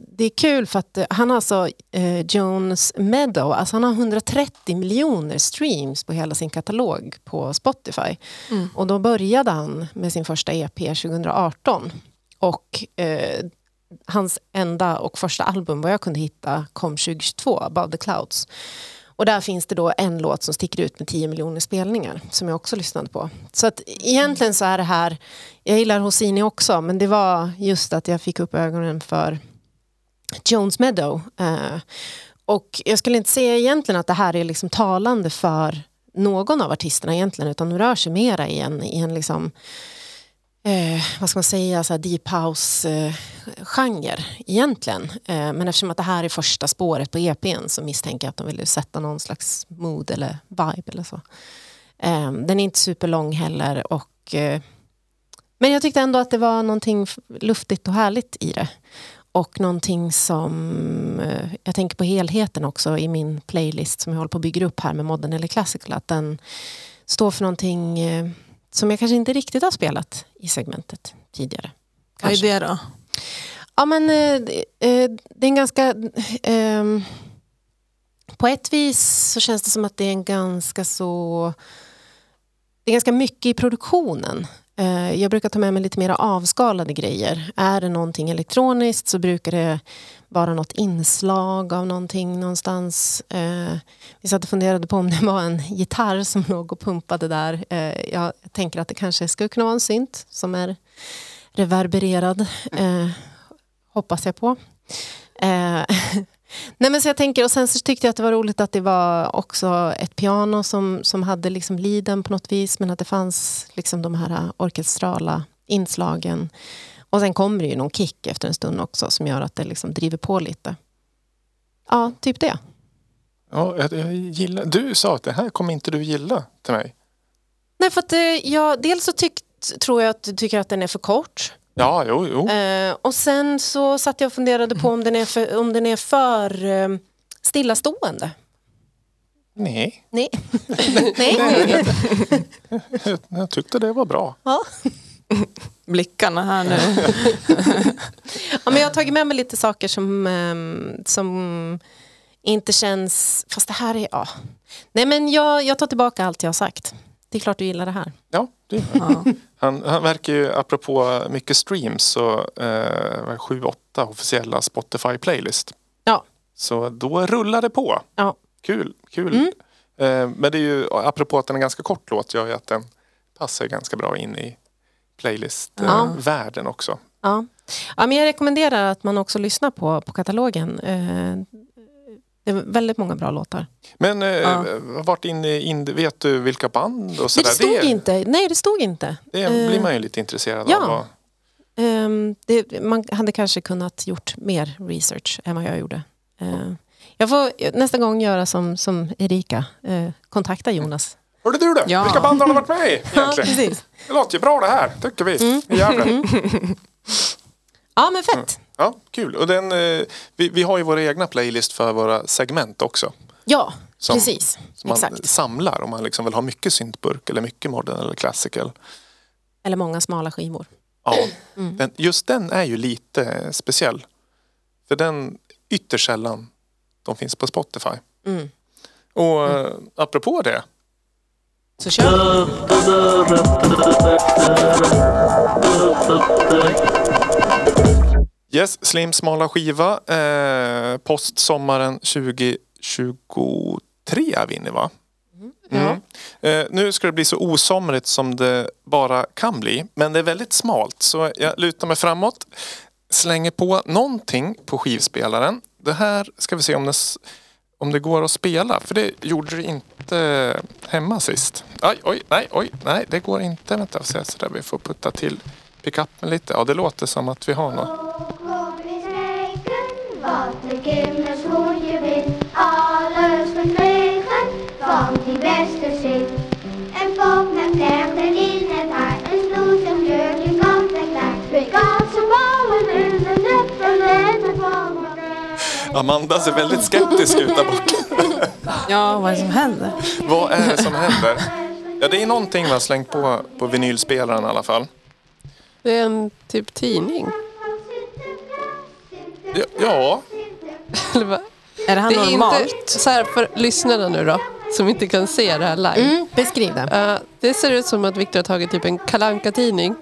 det, är kul för att eh, han har alltså eh, Jones Meadow, alltså han har 130 miljoner streams på hela sin katalog på Spotify. Och då började han med sin första EP 2018. Och eh, hans enda och första album vad jag kunde hitta kom 2022, Above the Clouds. Och där finns det då en låt som sticker ut med 10 miljoner spelningar som jag också lyssnade på. Så att egentligen så är det här, jag gillar Hosini också men det var just att jag fick upp ögonen för Jones Meadow. Eh, och jag skulle inte säga egentligen att det här är liksom talande för någon av artisterna egentligen utan de rör sig mera i en, i en liksom eh, vad ska man säga, så här deep house-genre eh, egentligen. Eh, men eftersom att det här är första spåret på EPn så misstänker jag att de ville sätta någon slags mood eller vibe eller så. Eh, den är inte superlång heller och eh, men jag tyckte ändå att det var någonting luftigt och härligt i det. Och någonting som, eh, jag tänker på helheten också i min playlist som jag håller på att bygga upp här med modern eller classical. Att den står för någonting eh, som jag kanske inte riktigt har spelat i segmentet tidigare. Vad är det då? Ja men eh, det- eh, det är en ganska... ehm, på ett vis så känns det som att det är en ganska så... Det är ganska mycket i produktionen. Eh, jag brukar ta med mig lite mer avskalade grejer. Är det någonting elektroniskt så brukar det vara något inslag av någonting någonstans. Eh, vi satt och funderade på om det var en gitarr som låg och pumpade där. Eh, jag tänker att det kanske skulle kunna vara en synt som är reverbererad. Eh, hoppas jag på. Eh, Nej, men så jag tänker, och sen så tyckte jag att det var roligt att det var också ett piano som, som hade liksom liden på något vis men att det fanns liksom de här orkestrala inslagen. Och sen kommer det ju någon kick efter en stund också som gör att det liksom driver på lite. Ja, typ det. Ja, jag, jag gillar, du sa att det här kommer inte du gilla till mig. Nej, för att eh, jag, dels så tyckt, tror jag att du tycker att den är för kort. Ja, jo, jo. Eh, och sen så satt jag och funderade på om den är för, om den är för eh, stillastående. Nej, Nej. Nej. jag, jag tyckte det var bra. Ja. Blickarna här nu. Ja, men jag har tagit med mig lite saker som, ehm, som inte känns... Fast det här är... Ja. Nej, men jag, jag tar tillbaka allt jag har sagt. Det är klart du gillar det här. Ja, det gör jag. Ja. Han, han verkar ju, apropå mycket streams, så eh, sju, åtta officiella Spotify-playlist. Ja. Så då rullar det på. Ja. Kul, kul. Mm. Eh, men det är ju, apropå att den är ganska kort låt, gör ju att den passar ganska bra in i Ja. playlist-världen också. Ja. Ja, men jag rekommenderar att man också lyssnar på, på katalogen. Eh, Det är väldigt många bra låtar. Men eh, Ja. vart inne in, vet du vilka band och Nej, sådär? det stod inte. Nej, det stod inte. det Eh, blir man ju lite intresserad ja. av. Ehm, det, man hade kanske kunnat gjort mer research än vad jag gjorde. Eh, jag får nästa gång göra som, som Erika, eh, kontakta Jonas. Hörde du det? Ja. Vilka band har du varit med i Ja, egentligen? precis. Det låter ju bra det här, tycker vi. Mm. I Gävle. Ja, men fett. Ja, kul. Och den, eh, vi, vi har ju våra egna playlist för våra segment också. Ja, Som- precis. Som man Exakt. samlar om man liksom vill ha mycket syntburk eller mycket modern eller classical. Eller många smala skivor. Ja, Mm. den, just den är ju lite speciell. För den ytterst sällan de finns på Spotify. Mm. Och eh, apropå det. Så kör vi. Yes, Slim smala skiva. Eh, post sommaren 2023 är vi inne va? Mm. Eh, nu ska det bli så osomrigt som det bara kan bli. Men det är väldigt smalt så jag lutar mig framåt. Slänger på någonting på skivspelaren. Det här ska vi se om det, om det går att spela. För det gjorde det inte hemma sist. Oj, oj, nej, oj, nej, det går inte. Vänta, så där vi får putta till pickupen lite. Ja, det låter som att vi har något. Kommer i strejken, wat de kinders En pop met vlechten in het haar, een snoes, een kleurtje, kant en klaar. Amanda ser väldigt skeptisk ut där bak. Ja, vad är det som händer? Vad är det som händer? Ja, det är någonting man har slängt på, på vinylspelaren i alla fall. Det är en typ tidning. Ja, ja Eller vad? Är det här Det är normalt? inte så här för lyssnarna nu då, som inte kan se det här live. Mm, beskriv det. Eh, det ser ut som att Viktor har tagit typ en kalanka tidning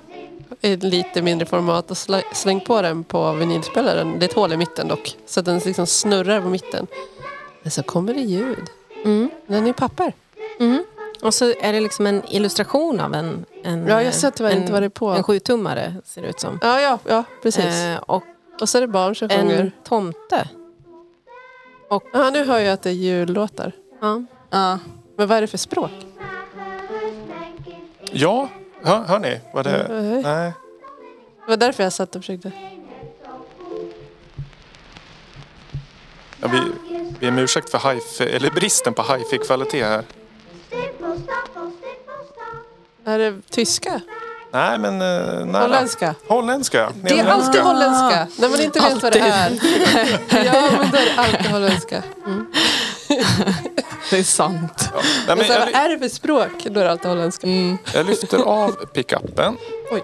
i lite mindre format och slängt på den på vinylspelaren. Det är ett hål i mitten dock, så att den liksom snurrar på mitten. Men så kommer det ljud. Mm. Den är i papper. Mm. Och så är det liksom en illustration av en, en, Ja, jag ser tyvärr en, inte vad det är på. en sjutummare, ser det ut som. Ja, ja, ja precis. Eh, och och så är det barn som sjunger. en tomte. Ja, nu hör jag att det är jullåtar. Ja. Ja. Men vad är det för språk? ja. Hör, hör ni? Vad det... Nej. Nej. Det var därför jag satt och försökte. Ja, vi ber om ursäkt för hi eller bristen på hifi-kvalitet här. Är det tyska? Nej, men... Uh, nära. Holländska? Holländska. Det är alltid holländska. När man inte vet vad det är. Ja, men då är det alltid holländska. Det är sant. Ja. Nej, Men jag, vad är det för språk? Då är det alltid holländska. jag lyfter av pickuppen. Oj.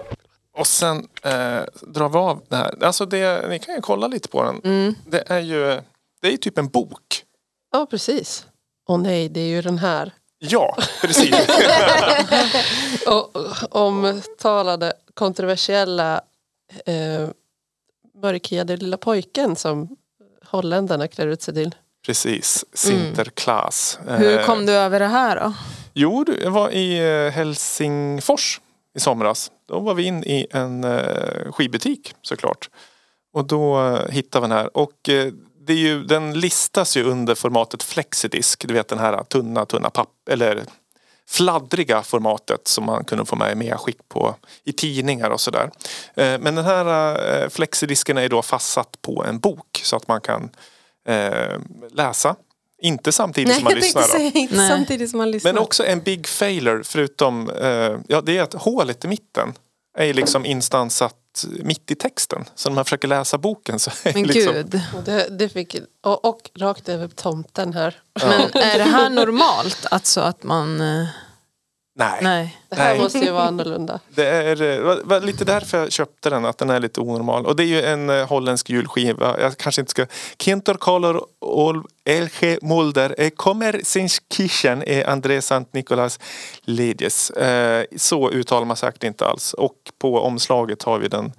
Och sen eh, drar vi av det här. Alltså det, ni kan ju kolla lite på den. Mm. Det är ju det är typ en bok. Ja, precis. Åh nej, det är ju den här. Ja, precis. Och, omtalade kontroversiella eh, mörkhyade lilla pojken som holländarna klär ut sig till. Precis. Sinterklaas. Hur Eh, kom du över det här då? Jo, jag var i eh, Helsingfors i somras. Då var vi in i en eh, skivbutik såklart. Och då hittade vi den här. Och det är ju, den listas ju under formatet flexidisk. Du vet den här tunna, tunna papp eller fladdriga formatet som man kunde få med i medskick på i tidningar och sådär. Men den här flexidisken är då fastsatt på en bok så att man kan eh, läsa. Inte samtidigt Nej, som man lyssnar. Säga inte Nej. samtidigt som man lyssnar. Men också en big failure förutom, eh, ja det är att hålet i mitten är liksom instansat mitt i texten. Så när man försöker läsa boken så är Men liksom, gud. Det, det fick, och, och rakt över tomten här. Men är det här normalt? Alltså att man... Nej. Nej. Det här Nej. måste ju vara annorlunda. Det är eh, var, var lite därför jag köpte den, att den är lite onormal. Och det är ju en eh, holländsk julskiva. Jag kanske inte ska... Kintor Color Ol LG Mulder eh, kommer sin Kirchen är André Sant Nicolas Ledjes. Eh, så uttalar man säkert inte alls. Och på omslaget har vi den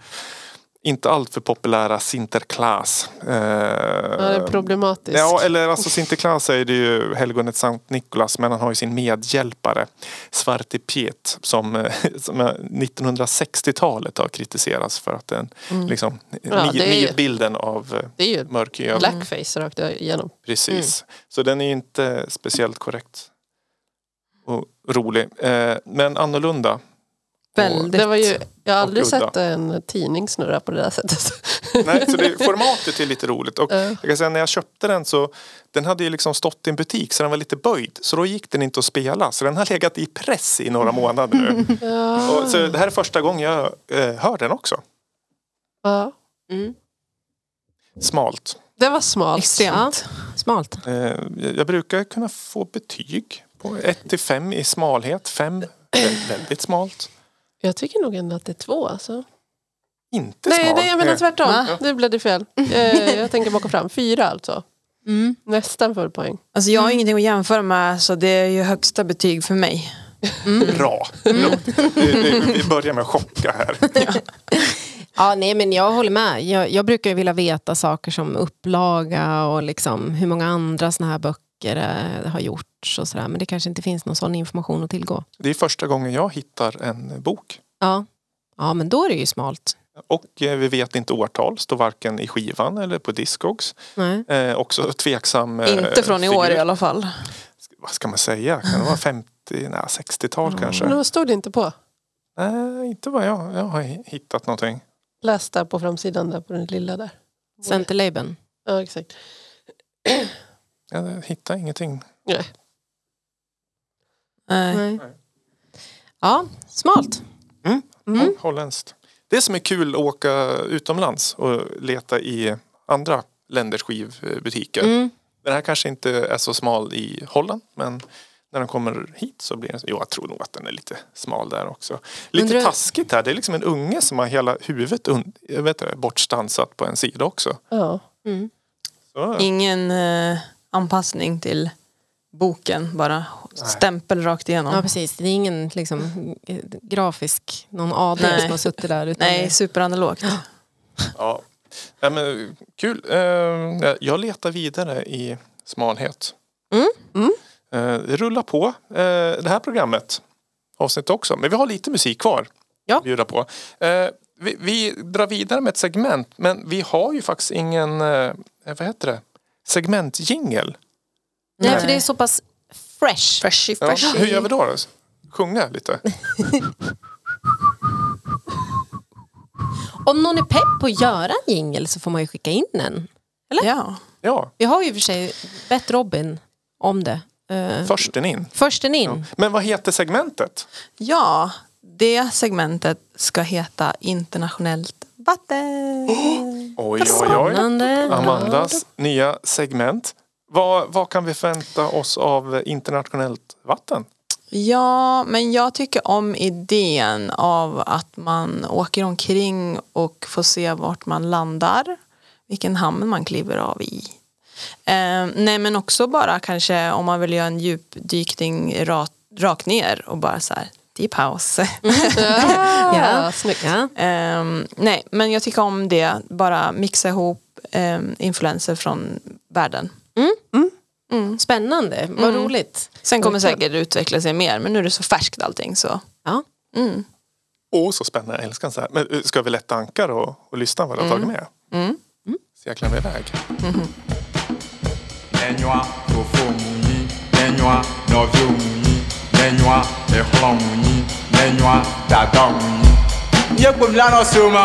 inte alltför populära Sinterklaas. Eh, Ja, det är problematiskt. Ja, eller alltså Sinterklaas är det ju helgonet Sankt Nikolas men han har ju sin medhjälpare Svarte Piet som, eh, som eh, 1960-talet har kritiserats för att den liksom Mm. Ja, är ju- nidbilden av eh, Det är ju mörkhyad. blackface rakt igenom. Precis. Så den är ju inte speciellt korrekt och rolig. Eh, men annorlunda. Väldigt. Det var ju, jag har aldrig sett en tidning snurra på det där sättet. Nej, så det, formatet är lite roligt. Och Ja. jag kan säga när jag köpte den så den hade ju liksom stått i en butik så den var lite böjd. Så då gick den inte att spela. Så den har legat i press i några månader nu. Och, så det här är första gången jag eh, hör den också. Ja. Mm. Smalt. Det var smalt. Extremt. Smalt. Eh, jag jag brukar kunna få betyg på 1 till 5 i smalhet. 5 väldigt smalt. Jag tycker nog ändå att det är två. Alltså. Inte Nej, smalt. nej, jag menar tvärtom. Va? Det blev det fel. Eh, jag tänker baka fram. Fyra alltså. Mm. Nästan full poäng. Alltså jag har ingenting att jämföra med så det är ju högsta betyg för mig. Bra. Bra. Vi, vi, börjar med att chocka här. Ja, nej, men jag håller med. Jag, jag brukar ju vilja veta saker som upplaga och liksom hur många andra såna här böcker eh, har gjorts och sådär. Men det kanske inte finns någon sån information att tillgå. Det är första gången jag hittar en bok. Ja, ja men då är det ju smalt. Och eh, vi vet inte årtal, står varken i skivan eller på Discogs. Nej. Eh, också tveksam eh, Inte från i år i alla fall. Vad ska man säga? Kan det vara 50, nej 60-tal kanske? Men vad stod det inte på? Nej, inte vad jag, jag har hittat någonting. Läs där på framsidan där på den lilla där. Centerlabeln. Ja, exakt. Jag hittar ingenting. Nej. Nej. Nej. Ja, smalt. Mm. Mm. Holländskt. Det som är kul att åka utomlands och leta i andra länders skivbutiker. Mm. Den här kanske inte är så smal i Holland men när den kommer hit så blir den, jo jag tror nog att den är lite smal där också. Lite Undrar- taskigt här, det är liksom en unge som har hela huvudet un, jag vet inte, bortstansat på en sida också. Ja. Mm. Så, Ingen eh, anpassning till boken, bara stämpel rakt igenom. Ja, precis. Det är ingen liksom, grafisk, någon AD Nej. som har suttit där. Utan Nej, det- superanalogt. ja. Ja, men, kul. Eh, jag letar vidare i smalhet. Mm. Mm. Eh, det rullar på eh, det här programmet. Avsnitt också. Men vi har lite musik kvar. Ja. att bjuda på. Vi, vi drar vidare med ett segment. Men vi har ju faktiskt ingen, vad heter det? Segmentjingel. Nej, för det är så pass fresh. Freshy, Ja, freshy. hur gör vi då? då? Sjunga lite? Om någon är pepp på att göra en jingle så får man ju skicka in en. Ja. Ja, Vi har ju för sig bett Robin om det. Uh, försten in. försten in. Men vad heter segmentet? ja, det segmentet ska heta internationellt vatten. Oj, oj, oj. Amandas nya segment. Vad, vad kan vi förvänta oss av internationellt vatten? Ja, men jag tycker om idén av att man åker omkring och får se vart man landar. Vilken hamn man kliver av i. Eh, nej men också bara kanske om man vill göra en djupdykning rakt, rakt ner och bara så här deep house. Ja, Ja. Ja. Ehm, nej men jag tycker om det. Bara mixa ihop um, influenser från världen. Spännande, vad roligt. Sen kommer säkert utveckla sig mer men nu är det så färskt allting så. Ja. Mm. Åh, så spännande. Jag älskar så här. Men eh, ska vi lätta ankar och, och lyssna vad du har tagit med? Mm. Så jag klämmer iväg. Ẹ̀yàn nenywa exlɔ̃ ŋu nyi nenywa dada ŋu nyi. yé kpo mi lanɔ si o ma.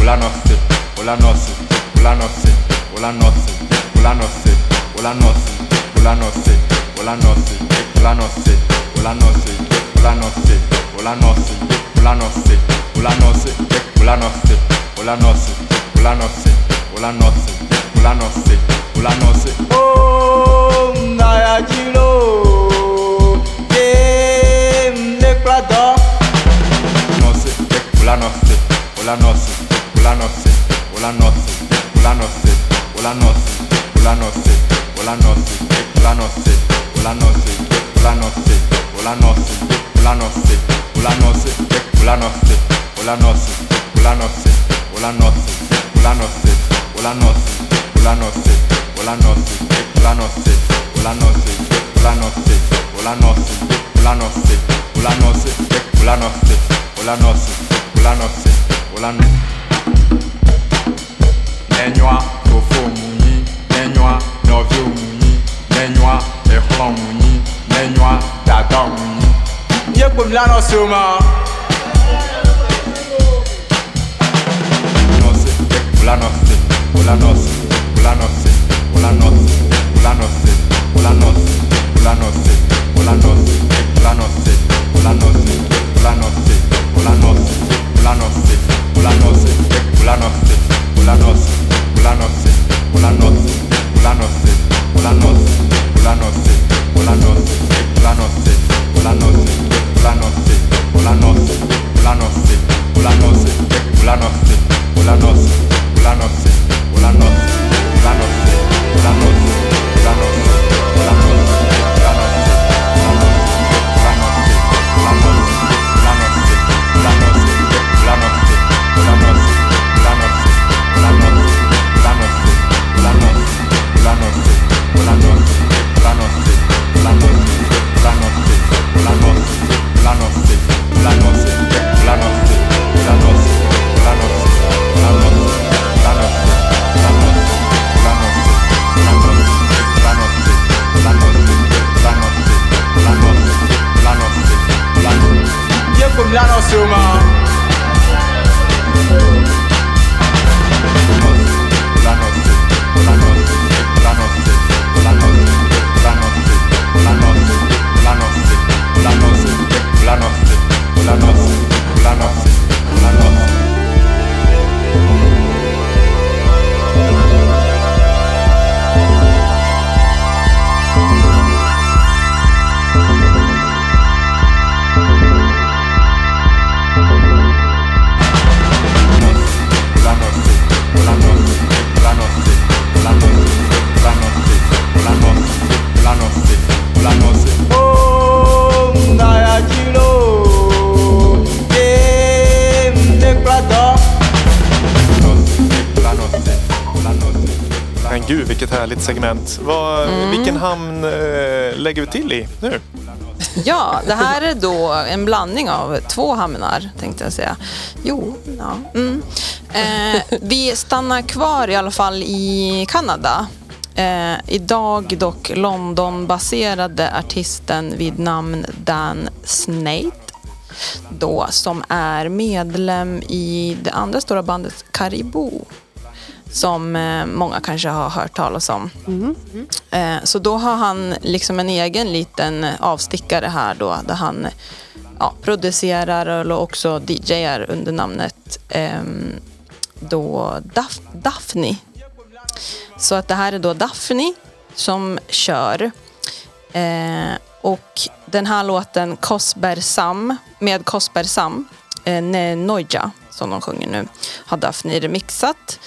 Olanɔ se, olanɔ se, olanɔ se, olanɔ se, olanɔ se, olanɔ se, olanɔ se, olanɔ se, olanɔ se, olanɔ se, olanɔ se, olanɔ se, olanɔ se, olanɔ se, olanɔ se, olanɔ se, olanɔ se, olanɔ se, olanɔ se. Hola se, hola noche, hola noche, hola se la notte, la notte, la notte, la notte, la notte, la notte, la notte, la notte, la notte, la notte, la notte. Nenhuma fofo muni, nenhuma novio muni, nenhuma ehlan muni, nenhuma dada muni. Yekum la notte ma. La notte, la notte, la notte, la notte. Ulanos, Ulanos, Ulanos, Ulanos, Ulanos la. Segment. Vad, Vilken hamn eh, lägger vi till i nu? Ja, det här är då en blandning av två hamnar, tänkte jag säga. Jo, ja. Mm. Eh, vi stannar kvar i alla fall i Kanada. Eh, idag dock London-baserade artisten vid namn Dan Snate. Då, som är medlem i det andra stora bandet Caribou. Som eh, många kanske har hört talas om. Mm. Så då har han liksom en egen liten avstickare här då där han ja, producerar och också DJar under namnet ehm, då Daf- Daphne. Så att det här är då Daphne som kör. Eh, och den här låten Kosber Sam med Kosber Sam, eh, Ne Noja som de sjunger nu, har Daphne remixat.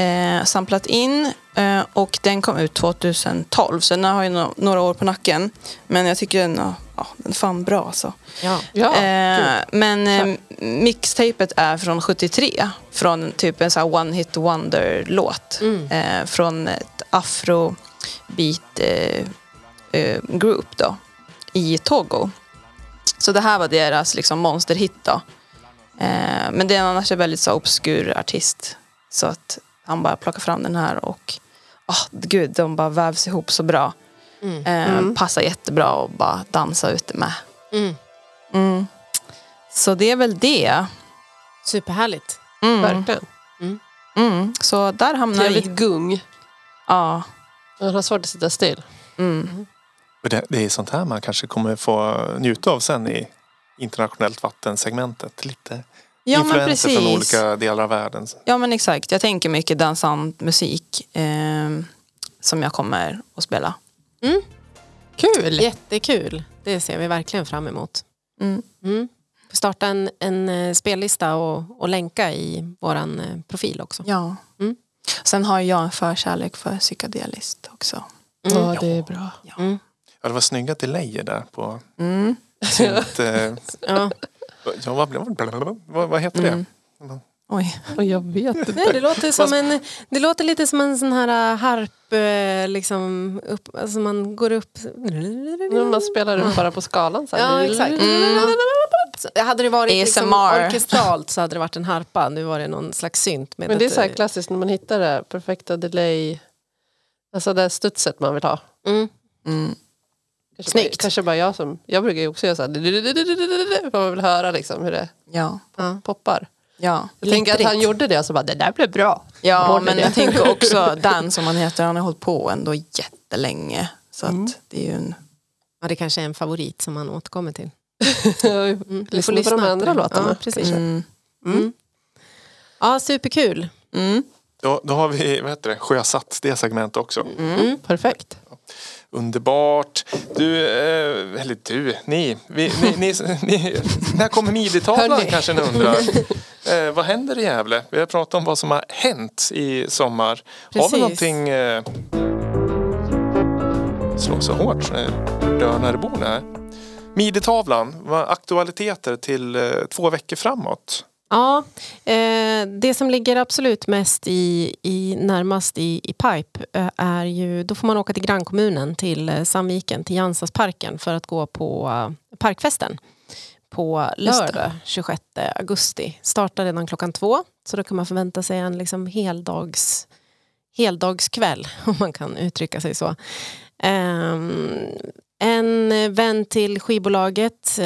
Eh, samplat in eh, och den kom ut 2012 så den har ju no- några år på nacken. Men jag tycker den, ja, den är fan bra alltså. Ja. Ja, Eh, men eh, mixtapet är från 73. Från typ en sån här one hit wonder låt. Eh, från ett afrobeat eh, eh, group då. I Togo. Så det här var deras liksom monsterhit då. Eh, men det är annars en väldigt så obskur artist. Så att han bara plockar fram den här och ah gud, de bara vävs ihop så bra. Eh, Passar jättebra och bara dansa ute med. Mm. Mm. Så det är väl det. Superhärligt. Mm. Verkligen. Mm. Så där hamnar Trevligt vi. gung. Ja. Han har svårt att sitta still. Mm. Det, det är sånt här man kanske kommer få njuta av sen i internationellt vattensegmentet. Lite Ja men influenser från olika delar av världen. Ja men exakt. Jag tänker mycket dansant musik eh, som jag kommer att spela. Kul! Jättekul. Det ser vi verkligen fram emot. Mm. Mm. Starta en, en eh, spellista och, och länka i vår profil också. Ja. Mm. Sen har jag en förkärlek för psykedeliskt också. Ja, det är bra. Mm. Ja, det var snygga delayer där på... Mm. synt... Eh, Ja. Ja, vad, vad, vad heter det? Mm. Oj. Och jag vet inte. Nej, det, låter som en, det låter lite som en sån här äh, harp, äh, liksom, upp, alltså man går upp... Man spelar upp bara på skalan. Så här. Ja, exakt. Så Hade det varit liksom orkestralt så hade det varit en harpa. Nu var det någon slags synt. Med Men det är så här klassiskt när man hittar det perfekta delay. Alltså det studset man vill ha. mm. Mm. Kanske Snyggt. Bara, kanske bara jag som, jag brukar ju också göra så här. För man vill höra liksom hur det Ja. Poppar. Ja. Jag tänker att han gjorde det och så bara, det där blev bra. Ja, Håller men det. jag tänker också Dan som han heter, han har hållit på ändå jättelänge. Så Mm. att det är ju en... Ja, det kanske är en favorit som man återkommer till. Mm. Vi Lyssna på de andra låtarna. Ja, precis. Mm. Ja, superkul. Mm. Då, då har vi vad heter det, sjösatt det segmentet också. Mm. Perfekt. Underbart. Du, eh, eller du, ni. Vi, ni, ni, ni när kommer midi-tavlan Hörni. kanske ni undrar. Eh, vad händer i Gävle? Vi har pratat om vad som har hänt i sommar. Har Precis. vi någonting... Eh, slå så hårt så. Midi-tavlan, vad aktualiteter till eh, två veckor framåt. Ja, eh, det som ligger absolut mest i, i närmast i, i pipe eh, är ju, då får man åka till grannkommunen till eh, Sandviken, till Jansasparken för att gå på eh, parkfesten på lördag 26 augusti. Startar redan klockan två, så då kan man förvänta sig en liksom heldags, heldagskväll, om man kan uttrycka sig så. Ehm, en vän till skivbolaget,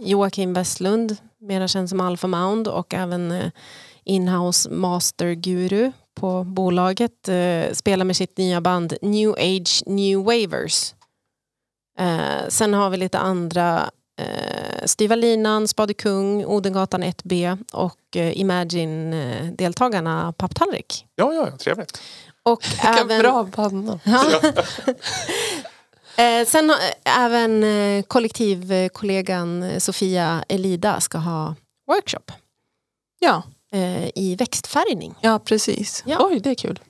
Joakim Westlund, mera känd som Alpha Mound och även eh, inhouse masterguru på bolaget, eh, spelar med sitt nya band New Age New Wavers. Eh, sen har vi lite andra eh, Styva Linan, Spade Kung, Odengatan 1B och eh, Imagine-deltagarna Papptallrik. Ja, ja, ja, trevligt. Och Vilka även, bra band. Ja. eh, sen har, eh, även eh, kollektivkollegan eh, Sofia Elida ska ha workshop Ja. eh, i växtfärgning. ja, precis. Ja. Oj, det är kul.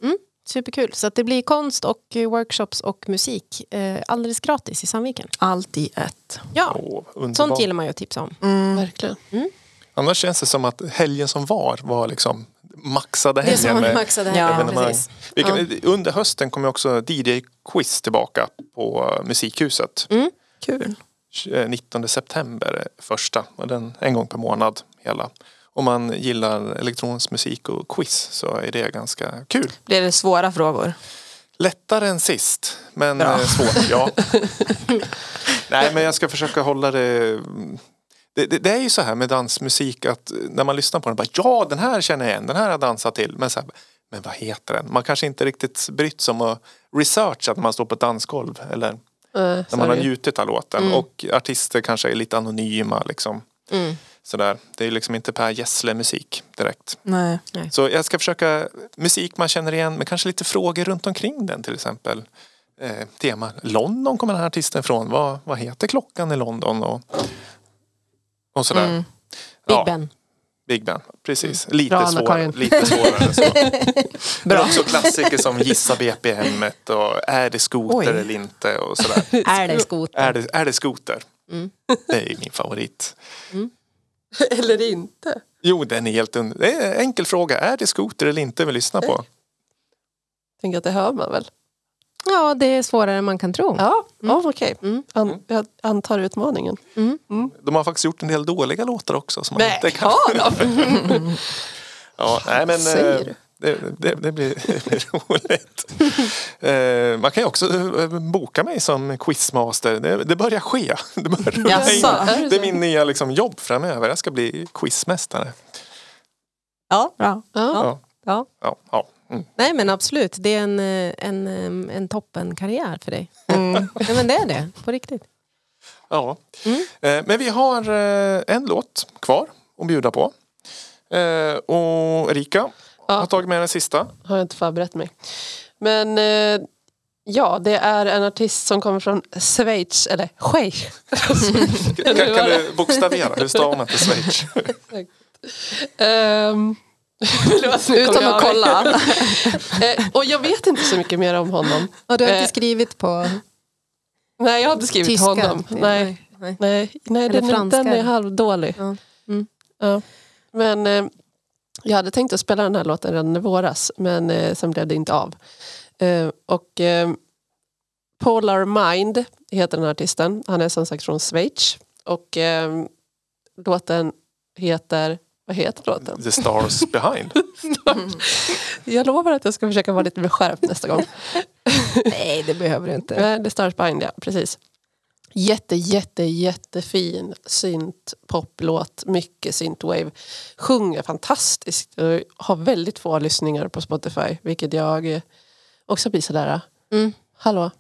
Superkul. Så att det blir konst och workshops och musik eh, alldeles gratis i Sandviken. Allt i ett. Ja, Åh, underbart. sånt gillar man ju att tipsa om. Mm. Verkligen. Annars känns det som att helgen som var var liksom maxade Det som helgen med maxade Ja. Vi kan, Under hösten kommer också DJ-quiz tillbaka på Musikhuset. Kul. 19 september är första. Den en gång per månad hela. Om man gillar elektronisk musik och quiz så är det ganska kul. Blir det svåra frågor? Lättare än sist, men Bra. eh, svårt. Ja. Nej, men jag ska försöka hålla det... Det, det... det är ju så här med dansmusik att när man lyssnar på den bara ja den här känner jag igen, den här har jag dansat till. Men, så här, men vad heter den? Man kanske inte riktigt brytt sig om att researcha när man står på ett dansgolv eller Uh, när man har njutit av låten. Och artister kanske är lite anonyma liksom. Mm. Sådär. Det är liksom inte Per Gessle musik direkt. Nej. Så jag ska försöka musik man känner igen men kanske lite frågor runt omkring den till exempel. Eh, tema London kommer den här artisten ifrån. Vad, vad heter klockan i London? Och, och sådär. Mm. Big Ja, Ben. Big Ben, precis. Lite, Bra, svårare, Anna-Karin. lite svårare än så. Men också klassiker som Gissa BPM och Är det skoter Oj. eller inte? Och sådär. Är det skoter? Är det, är det skoter? Mm. Det är min favorit. Eller inte. Jo, den är helt under... Det är en enkel fråga. Är det skoter eller inte vi lyssnar på? Tänker att det hör man väl? Ja, det är svårare än man kan tro. Ja, ja okej. Mm. An, jag antar utmaningen. De har faktiskt gjort en del dåliga låtar också. Som man Nej, inte kan... har de? Ja, nej, men, Säger eh, du? det, det, det, blir, det blir roligt. Eh, man kan ju också eh, boka mig som quizmaster. Det, det börjar ske. Det, börjar Jaså? Är det är min nya liksom, jobb framöver. Jag ska bli quizmästare. Ja, bra. Ja. Ja. Ja. Ja, ja. Mm. Nej men absolut, det är en, eh, en, eh, en toppenkarriär för dig. Mm. Nej, men det är det, på riktigt. ja. Eh, men vi har en låt kvar att bjuda på. Och Erika Ja. har tagit med den sista. Har jag inte förberett mig. Men ja, det är en artist som kommer från Schweiz, eller Schweiz. Kan, kan du bokstavera? Hur stavar man till Schweiz? Ehm, du att kolla. Eh, och jag vet inte så mycket mer om honom. Och du har inte Eh, skrivit på Nej, jag har inte skrivit tyska? honom. Nej. Nej, nej Eller den, franska. den är halvdålig. Ja. Mm. Ja. Men eh, jag hade tänkt att spela den här låten redan i våras men eh, sen blev det inte av. Eh, och eh, Polar Mind heter den här artisten. Han är som sagt från Schweiz. Och eh, låten heter, vad heter låten? The stars behind. Jag lovar att jag ska försöka vara lite mer skärpt nästa gång. Nej, det behöver du inte. Eh, The Stars Behind, ja. Precis. Jätte, jätte, jättefin synt poplåt. Mycket synthwave. Sjunger fantastiskt. Har väldigt få lyssningar på Spotify. Vilket jag också blir sådär. Mm. Hallå?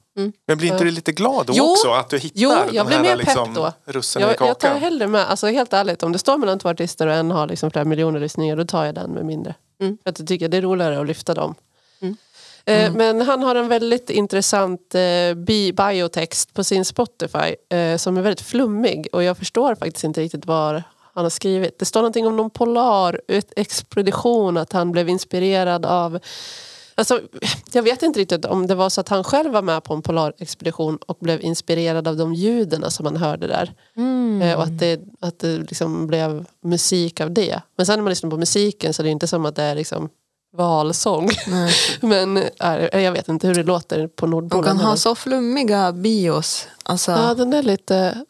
Men blir inte du lite glad då Jo. också? Att du hittar Jo, jag de blir här mer liksom, pepp då. russinen i Jag, jag tar hellre med, alltså helt ärligt, om det står mellan två artister och en har liksom flera miljoner lyssningar, då tar jag den med mindre. Mm. För att jag tycker det är roligare att lyfta dem. Mm. Eh, Men han har en väldigt intressant eh, bi- biotext på sin Spotify eh, som är väldigt flummig och jag förstår faktiskt inte riktigt vad han har skrivit. Det står någonting om någon polar ut- expedition, att han blev inspirerad av Alltså, jag vet inte riktigt om det var så att han själv var med på en polarexpedition och blev inspirerad av de ljuden som han hörde där. Mm. Eh, Och att det, att det liksom blev musik av det. Men sen när man lyssnar på musiken så är det inte som att det är liksom valsång. Nej. Men eh, jag vet inte hur det låter på De Nordpolen. kan ha så flummiga bios. Alltså, Ja, den är lite...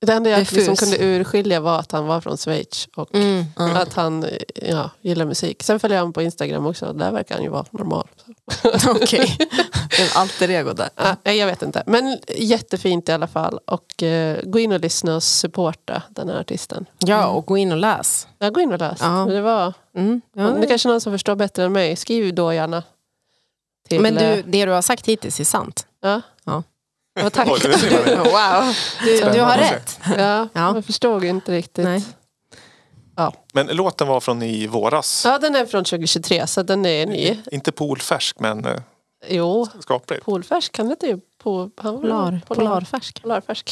Det enda jag liksom kunde urskilja var att han var från Schweiz och Mm. mm. att han eh, ja, gillar musik. Sen följer jag honom på Instagram också. Där verkar han ju vara normal. Okej. En alter ego där. Ja, jag vet inte. Men jättefint i alla fall. Och eh, gå in och lyssna och supporta den här artisten. Ja, och gå in och läs. Ja, gå in och läs. Ja. Det var Mm. Ja, Det är kanske någon som förstår bättre än mig. Skriv då gärna. Till, Men eh, du, det du har sagt hittills är sant. Ja. Ja. Ja, tack. Oj. Wow, du, du har rätt. Ja, Ja. Jag förstod inte riktigt. Nej. Men låten var från i våras. Ja, den är från 2023 så den är ny. Inte polfärsk men eh, Jo, skaplig. polfärsk kan det inte han var Polar, polar, polarfärsk. polarfärsk.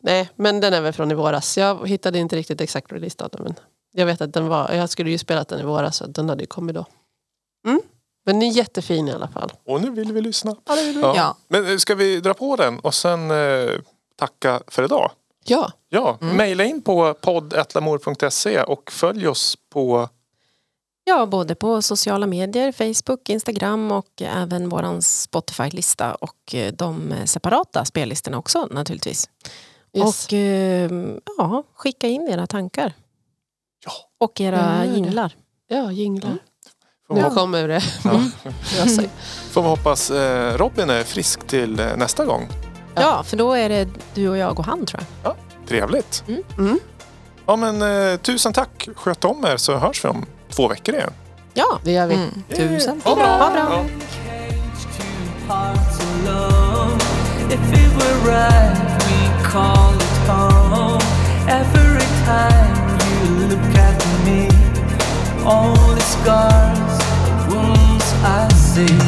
Nej, men den är väl från i våras. Jag hittade inte riktigt exakt releasedatum. Men jag vet att den var, jag skulle ju spelat den i våras så den hade ju kommit då. Mm. Men den är jättefin i alla fall. Och nu vill vi lyssna. Ja. Ja. Ja. Men eh, ska vi dra på den och sen eh, tacka för idag? ja. Ja, mejla in på podd.lamour.se och följ oss på Ja, både på sociala medier, Facebook, Instagram och även vår Spotify-lista och eh, de separata spellistorna också naturligtvis. Yes. Och eh, ja, skicka in era tankar. Ja. Och era jinglar. ja, jinglar. Får Nu kommer det ja, sig. får vi hoppas eh, Robin är frisk till eh, nästa gång. Ja. för då är det du och jag och han tror jag. Trevligt. Mm. Mm. Ja men eh, tusen tack. Sköt om er så hörs vi om två veckor igen. Ja, Det gör vi. Mm. Tusen Ha bra. Ha bra. Ja. hearts see.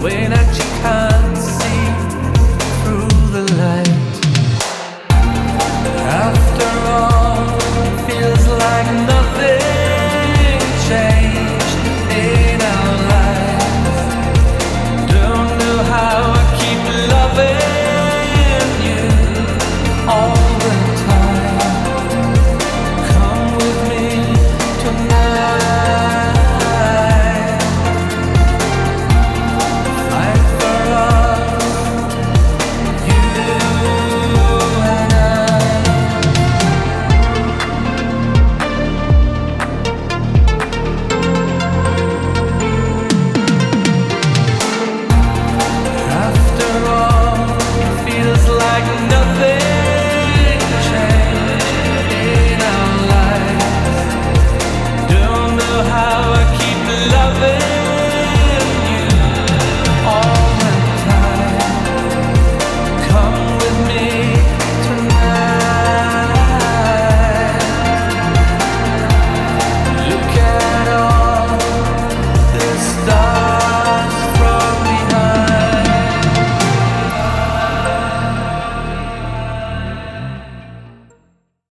You're my